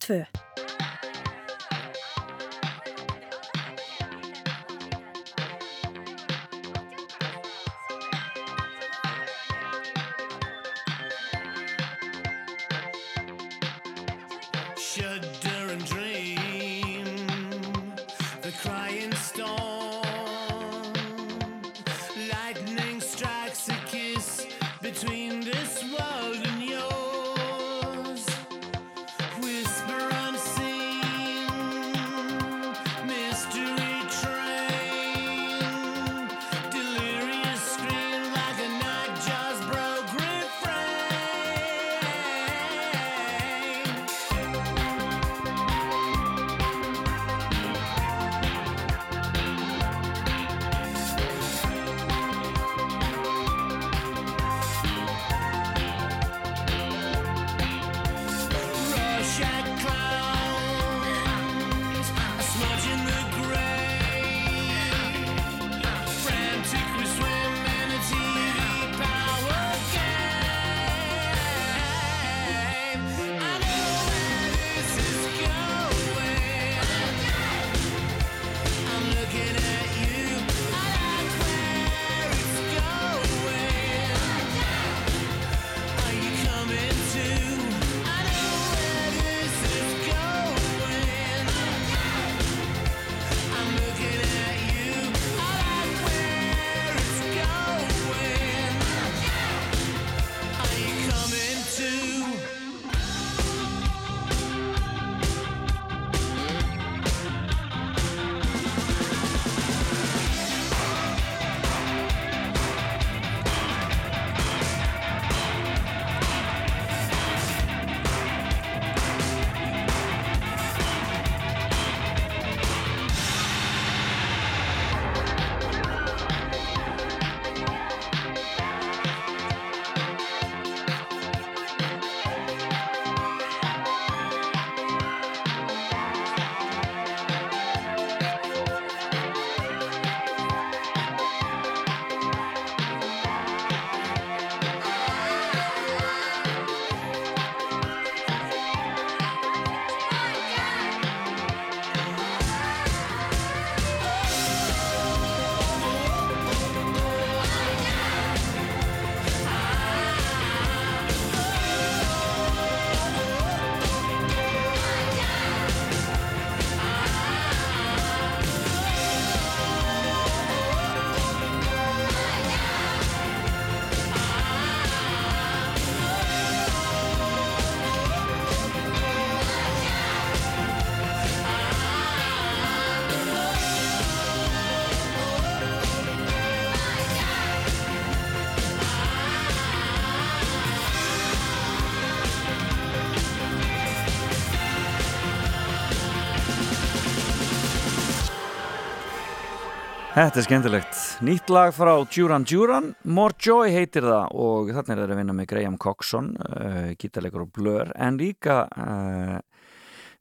Þetta er skemmtilegt. Nýtt lag frá Duran Duran, More Joy heitir það og þarna er þeir að vinna með Graham Coxon, uh, gítarleikur og blör, en líka uh,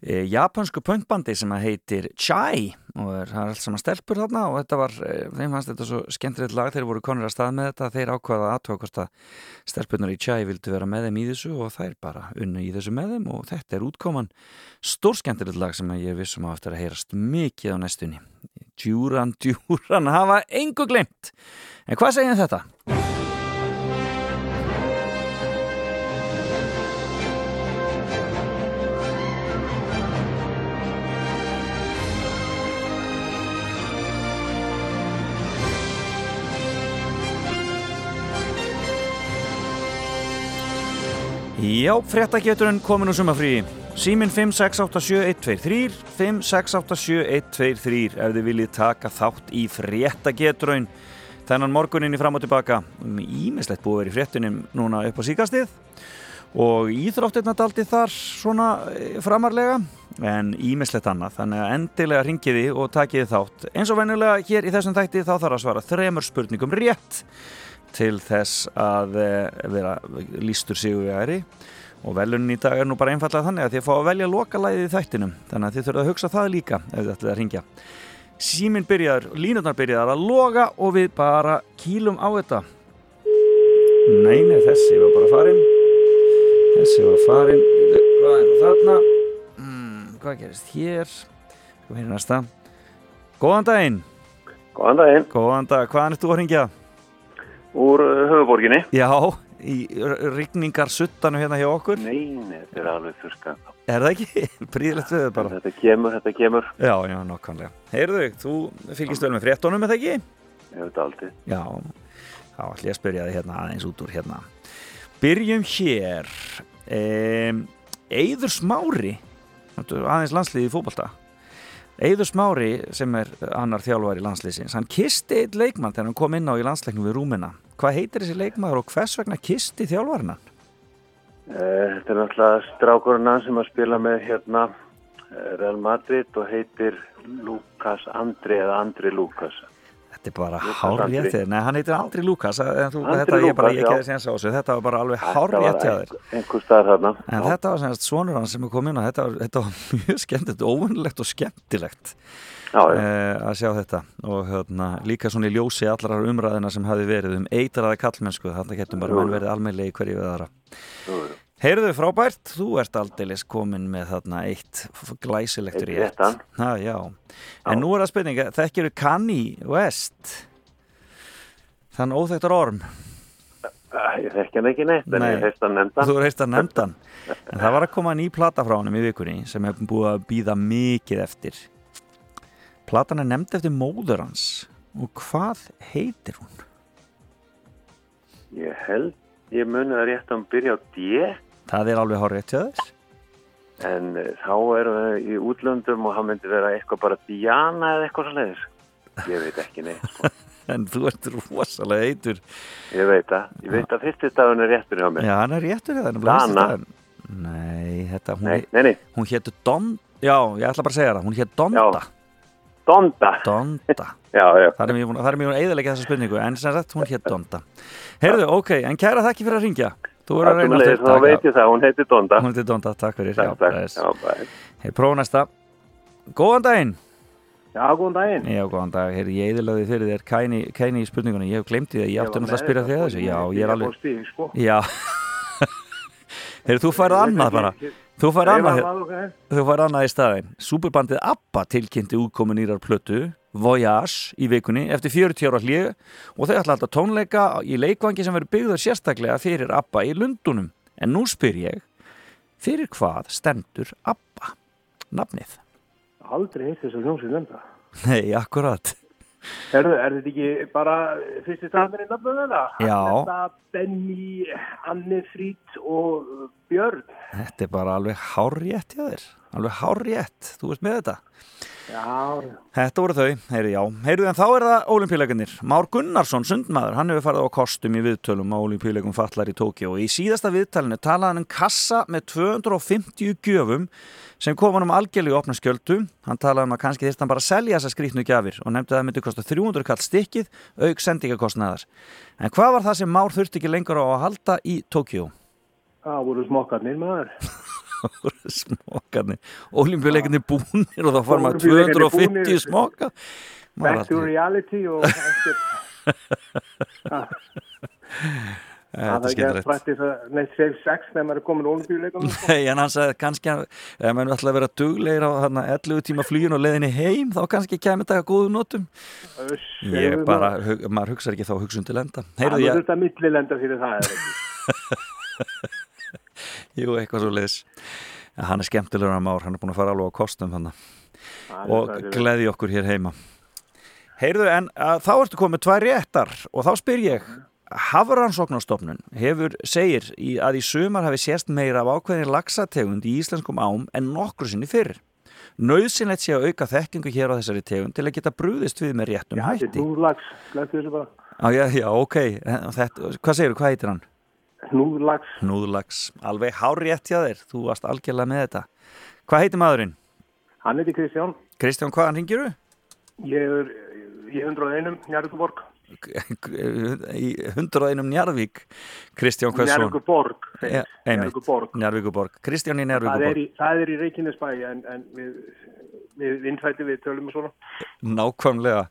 e, japansku punkbandi sem heitir Chai. Og það er allt saman stelpur þarna og þetta var, þeim fannst þetta svo skemmtilegt lag, þeir voru konur að stað með þetta, þeir ákvaða aðtóa hvort að stelpunar í Chai vildu vera með þeim í þessu og þær bara unnu í þessu með þeim. Og þetta er útkoman. Stór skemmtilegt lag sem ég vissum á eftir að heyrast mikið á næstunni. Djúran, djúran, hafa engu glemt. En hvað segir þetta? Já, fréttageturinn komin úr sumafrí. Símin 5687123, 5687123 ef þið viljið taka þátt í fréttageturinn. Þennan morgunin í fram og tilbaka. Ímislegt búið verið fréttunum núna upp á síkastið og íþróttirna daldi þar svona eh, framarlega en ímislegt annað. Þannig að endilega ringiði og takiði þátt. Eins og venjulega hér í þessum þætti þá þarf að svara þremur spurningum rétt til þess að eh, vera lístur sigurvegari og velunin í dag er nú bara einfallega þannig að þið fá að velja lokalæðið í þættinum. Þannig að þið þurfum að hugsa það líka ef þið ætlið að ringja síminn byrjaður, línutnar byrjaðar að loga og við bara kýlum á þetta. Neini, þessi var bara farin þessi var farin hvað er þarna. Mm, hvað gerist hér? Hvað er næsta. Góðan daginn. Góðan daginn. góðan dag, hvaðan ert þú að ringja? Úr uh, höfuborginni? Já, í rigningar suttanu hérna hjá okkur Nei, þetta er alveg þurrkan. Er það ekki? Príðilegt við bara Þetta kemur, þetta kemur. Já, já, nokkanlega Heyrðu, þú fylgist vel með fréttonum, er það ekki? Ég veit aldrei. Já, þá ætlum ég að spyrja þig hérna aðeins út úr hérna Byrjum hér Eyður Smári aðeins landsliði í fótbolta Eyður Smári sem er annar þjálfar í landsliðsins hann kisti eitt leikmann þegar hann kom inn á í landsleiknum við Rúmina hvað heitir þessi leikmaður og hvers vegna kisti þjálfarinn hann? Uh, þetta er náttúrulega strákurinn hann sem að spila með hérna uh, Real Madrid og heitir Lukas Andri eða Andri Lukas. Þetta er bara Lukas hár Andri. réttið, nei hann heitir Andri Lukas en þú, Andri þetta bara, Lukas, þessu þetta var bara alveg Þetta hár var réttið að þér einhver- einhver staðar þarna. En Já. þetta var semst svonur hann sem er komin og þetta var, þetta var mjög skemmtilegt, óvinnlegt og skemmtilegt eh, að sjá þetta. Og hérna, líka svona í ljósi allar umræðina sem hafi verið um eitraða kallmennsku þetta getum bara jú. verið almennlega í hverju jú. Heyrðu frábært, þú ert aldeilis komin með þarna eitt glæsilegt rétt. ha, já. En nú er það spurninga, þekkir Kanye West? Þann óþekktar orm? Uh, Ég þekki hann ekki neitt, en Nei. ég heist hann nefnda. Þú heist að nefndan En það var að koma ný plata frá honum í vikunni sem hefum búið að býða mikið eftir Platan er nefnd eftir móður hans og hvað heitir hún? Ég held, ég muni það rétt að hann byrja á D, Það er alveg rétt hjá þess en uh, þá erum við í útlöndum og hann myndi vera eitthvað bara Diana eða eitthvað svo leiðis. Ég veit ekki neitt, sko. En þú ert rosalega heitur Ég veit það. Ég veit að fyrsti stafun er réttur hjá mér. Já, hann er réttur hjá það Dana. Nei, þetta, hún, hún hétur Don Já, ég ætla bara að segja það, hún hét Donda Donda. Donda Já, já. Það er mjög að eðalega þessa spurningu en sem sagt hún hétt Donda Heyrðu, ok, en kæra þakki fyrir að ringja Þú verður að reyna Sömuleiðis, aftur. þá veit ég það, hún heitir Donda. Hún heitir Donda, takk fyrir. Hey, prófa næsta Góðan daginn Já, góðan daginn. Já, góðan dag, heyrðu, ég eðilaði fyrir þér kæni, kæni í spurningunni, ég hef glemt því að ég átti náttúrulega að spyrja að þessu Já, ég- er alveg sko. Já Heyrðu, þú færð annað bara Þú færð Ég annað annað, í staðinn Súperbandið ABBA tilkynnti útkomu nýrar plötu Voyage í vikunni eftir 40 ára hlið og þau ætla alltaf tónleika í leikvangi sem verður byggður sérstaklega fyrir ABBA í Lundunum en nú spyr ég fyrir hvað stendur ABBA nafnið? Aldrei heilt þess að hljómsið nefnda. Nei, akkurat Er, er þetta ekki bara fyrsti stafnir í nafnum þetta? Já. Þetta Benny, Anni Frít og Björn. Þetta er bara alveg hárrétt hjá þér alveg hárrétt, þú veist með þetta Já, Þetta voru þau, heyrðu já. Heyrðu en þá er það olimpíuleikarnir. Már Gunnarsson, sundmaður, hann hefur farið á kostum í viðtölum á olimpíuleikum fallar í Tókjó og í síðasta viðtalinu talaði hann um kassa með 250 gjöfum sem kom hann um algjörlega opna skjöldu. Hann talaði um að kannski þýrst hann bara selja þessa skrýtnu gjafir og nefndi að það myndi kosta 300 kall stikkið auk sendingakostnaðar. En hvað var það sem Már þurfti ekki lengur á að halda í Tókjó? Það voru smokkarnir maður. Smokkarnir. Olimpíuleikinni búnir og þá fór maður Ólympíuleikarnir 250 búnir. smokka. Back to reality og Það er ekki að frætti neitt save sex þegar maður er komin olimpíuleikum. Nei, en hann sagði kannski að ef maður ætla að vera duglegir á þarna 11 tíma flugin og leiðinni heim þá kannski kemur þetta að góðu notum. Ég bara, hug, maður hugsa ekki þá hugsun til enda. Það er þetta millilenda fyrir það. jú, eitthvað svo leiðis hann er skemmtilegur að már, hann er búin að fara alveg á kostum er og gleði okkur hér heima. Heyrðu, en að, þá ertu komið tvær réttar og þá spyr ég Hafrannsóknarstofnun hefur, segir í, að í sumar hafi sést meira af ákveðin lagsategund í íslenskum ám en nokkru sinni fyrir. Nauðsynlegt sé að auka þekkingu hér á þessari tegund til að geta brúðist við með réttum Já, þetta hætti. er núðlags, glættu þessu bara. Já, já, já, ok. Þetta, hvað segir hvað heitir hann? Núðlags. Núðlags. Alveg hárétt hjá þér. Þú varst algjörlega með þetta. Hvað heitir maðurinn? Hann heiti Kristján. Kristján, hvaðan ringir þú? Ég er í 101, Njarvíkuborg. 101 Njarvík. Kristján Hversson. Njarvíkuborg. Ja. Njarvíkuborg. Kristján í Njarvíkuborg. það er í Reykjanesbæ en, en við, við innfætti við tölum og svona. Nákvæmlega.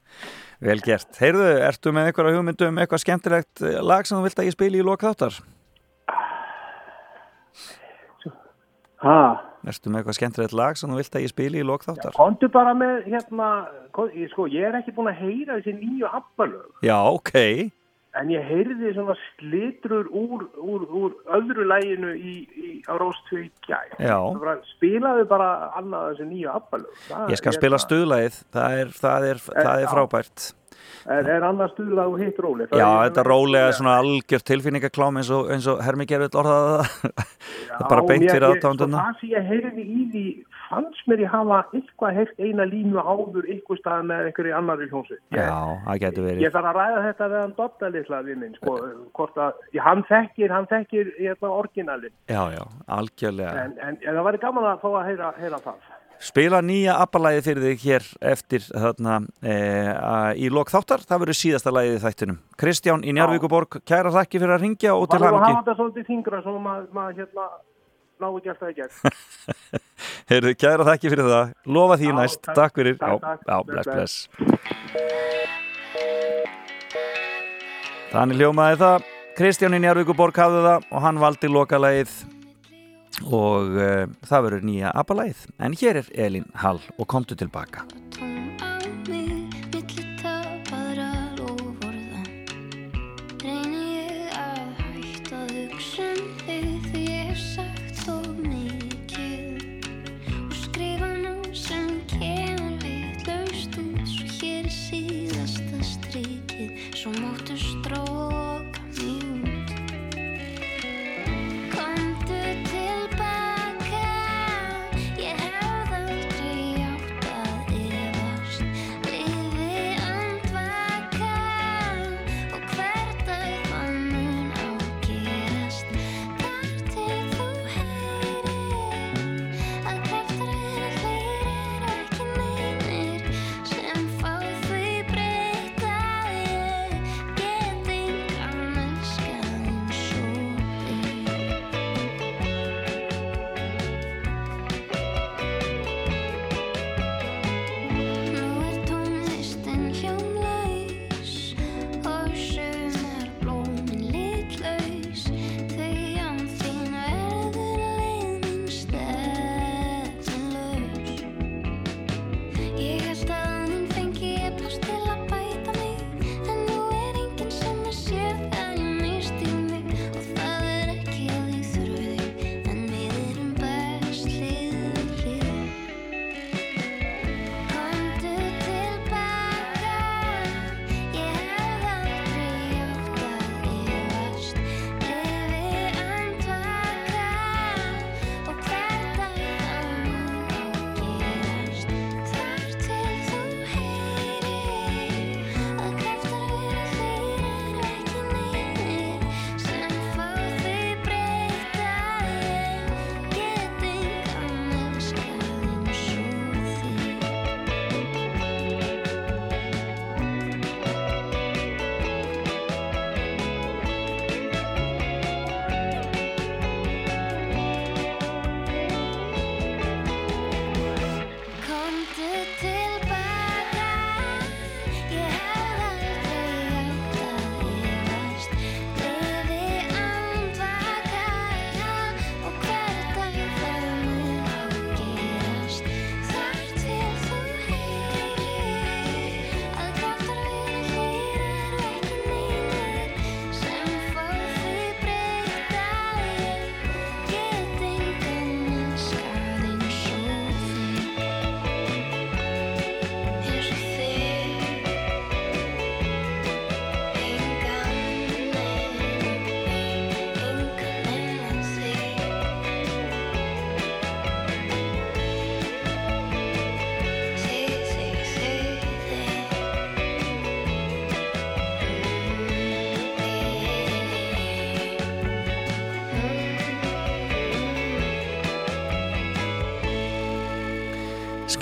Vel gert. Heyrðu, ertu með eitthvað hugmyndum, eitthvað skemmtilegt lag sem þú vilt að ég spili í lok þáttar? Ha? Ertu með eitthvað skemmtilegt lag sem þú vilt að ég spili í lok þáttar? Kontu bara með, hérna, sko, ég er ekki búin að heyra þessi nýju appalög. Já, ok. En ég heyrði svona slitrur úr, úr, úr öðru læginu í, í, á gæ. Já. Spilaðu bara annað þessi nýju appalög. Ég skal spila stuðlagið. Það er, það er, það er já. frábært. Er, er annað stuðlag og hitt róli? Já, þetta rólega svona algjör tilfinningaklám eins og, eins og Hermi Gervill orðaði það. Það er bara beint fyrir aðtánduna. Það sem ég heyrði í því fannst mér ég hafa eitthvað heyrt eina línu áður eitthvað stað með einhverju annari hljómsveit. Ég, Já, það getur verið. ég þarf að ræða þetta við hann Dotta litla við minn, sko, hvort að, hann þekkir, hann þekkir, hérna, orginalinn. Já, já, algjörlega. En, en, en það væri gaman að fá að heyra, heyra það. Spila nýja appalæði fyrir þig hér eftir þarna e, í lok þáttar. Það verður síðasta lægið í þættinum. Kristján í Njarvíkuborg, kæra þakki fyrir að ringja og til Það var að hafa þetta svolítið þingra svo maður, maður hérna, ná ekki alltaf í gegn. Heyrðu, kæra þakki fyrir það. Lofa því Já, næst. takk. Takk fyrir. Takk, já, takk. já, Bless, bless. Þannig hljómaði það. Kristján í Njarvíkuborg hafði það og hann valdi lokalægið og uh, það verður nýja appalægið. En hér er Elín Hall og komdu tilbaka.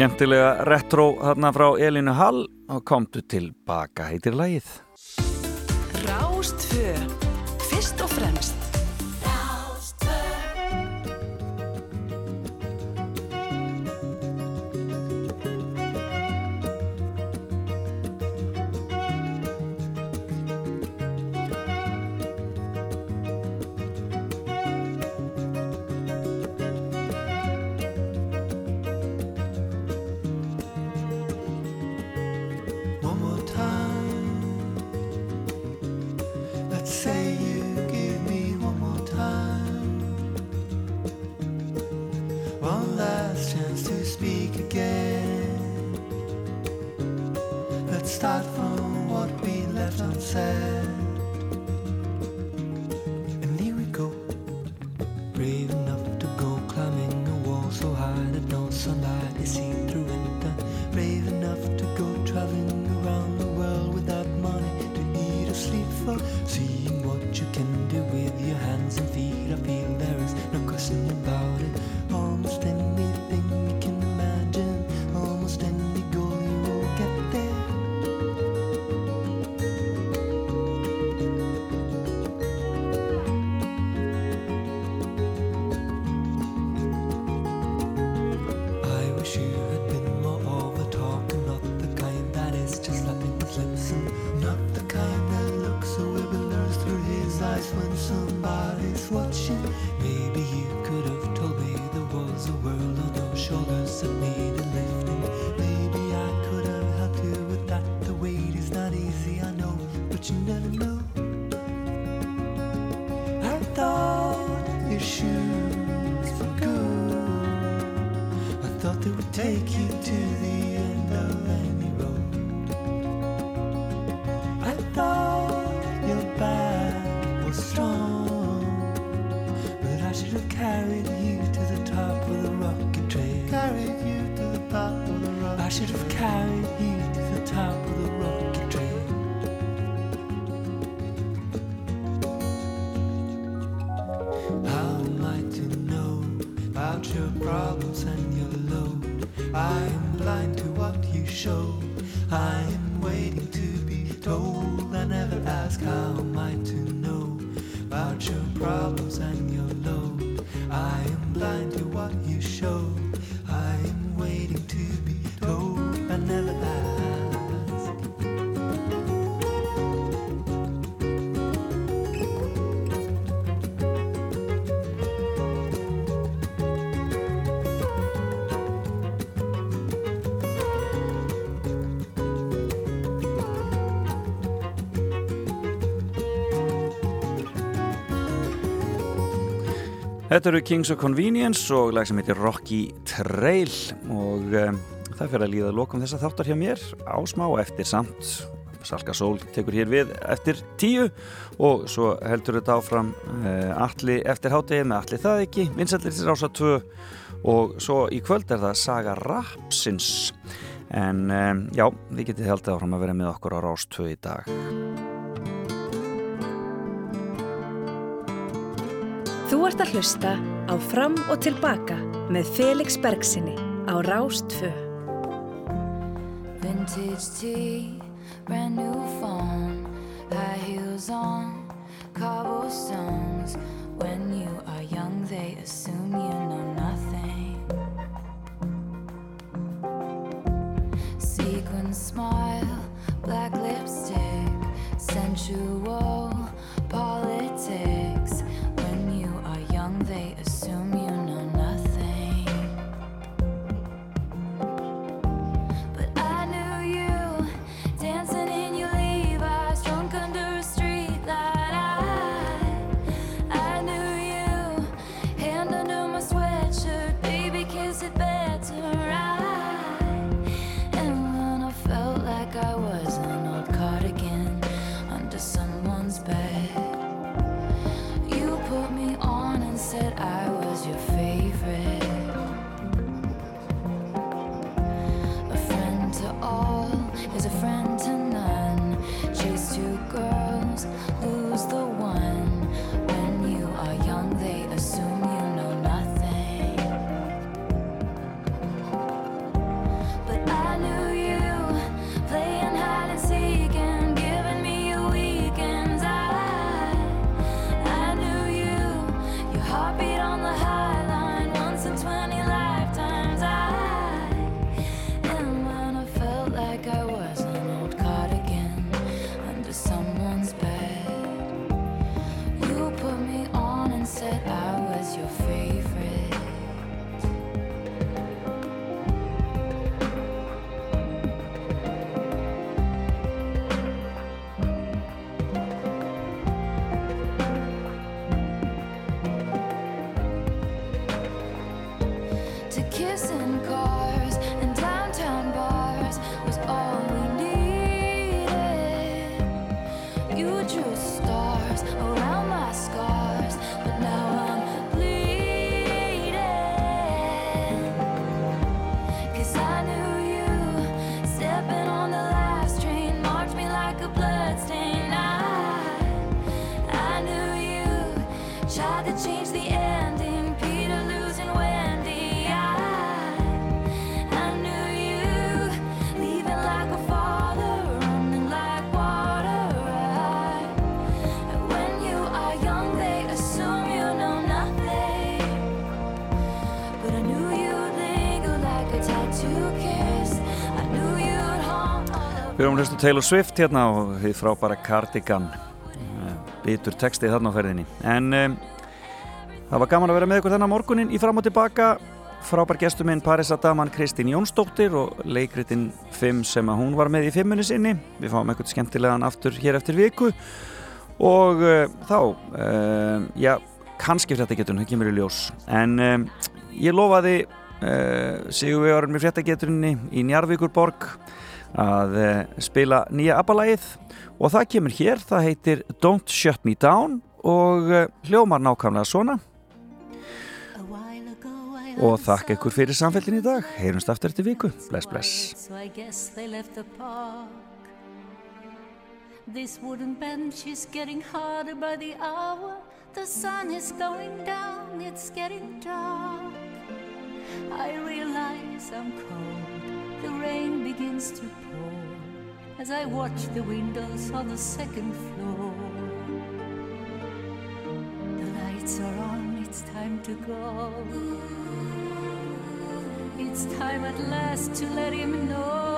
Skemmtilega retro hérna frá Elinu Hall og komdu tilbaka heitir lagið. take you to the show. I'm waiting to. Þetta eru Kings of Convenience og lag sem heitir Rocky Trail og um, það fyrir að líða lokum þess að þáttar hjá mér á smá eftir samt. Salka Sól tekur hér við eftir tíu og svo heldur þetta áfram eh, uh, allir eftir hátegin með allir það ekki, vinsætlir til rása 2 og svo í kvöld er það Saga Rapsins. En um, já, við getum held að áfram að vera með okkur á rás 2 í dag. Þú ert að hlusta á Fram og Tilbaka með Felix Bergsinni á Rástfö. Vintage tea, brand new phone, high heels on, cobblestones. When you are young they assume you know nothing. Sequin smile, black lipstick, sensual politics. they assume you know. að hlusta Taylor Swift hérna og því frábæra Cardigan. Eh, bitur textið þarna á ferðinni. En um, það var gaman að vera með ykkur þennan morgunin í fram og tilbaka. Frábær gestuminn Parisa Daman Kristín Jónsdóttir og leikritin 5 sem að hún var með í 5 minni sinni. Við fáum eitthvað skemmtilegan aftur hér eftir viku. Og uh, þá uh, já, kannski fréttageturinn, það kemur í ljós. En um, ég lofaði uh, Sigur Vegarinn með fréttageturinni í Njarvíkur borg að eh, spila nýja abbalægið og það kemur hér, það heitir Don't Shut Me Down og eh, hljómar nákvæmlega svona. Og þakk ekkur fyrir samfellin í dag. Heyrumst aftur eftir viku, bless bless. This wooden bench is getting harder by the hour. The sun is going down, it's getting dark. I realize I'm cold, the rain begins to as I watch the windows on the second floor. The lights are on, it's time to go. It's time at last to let him know.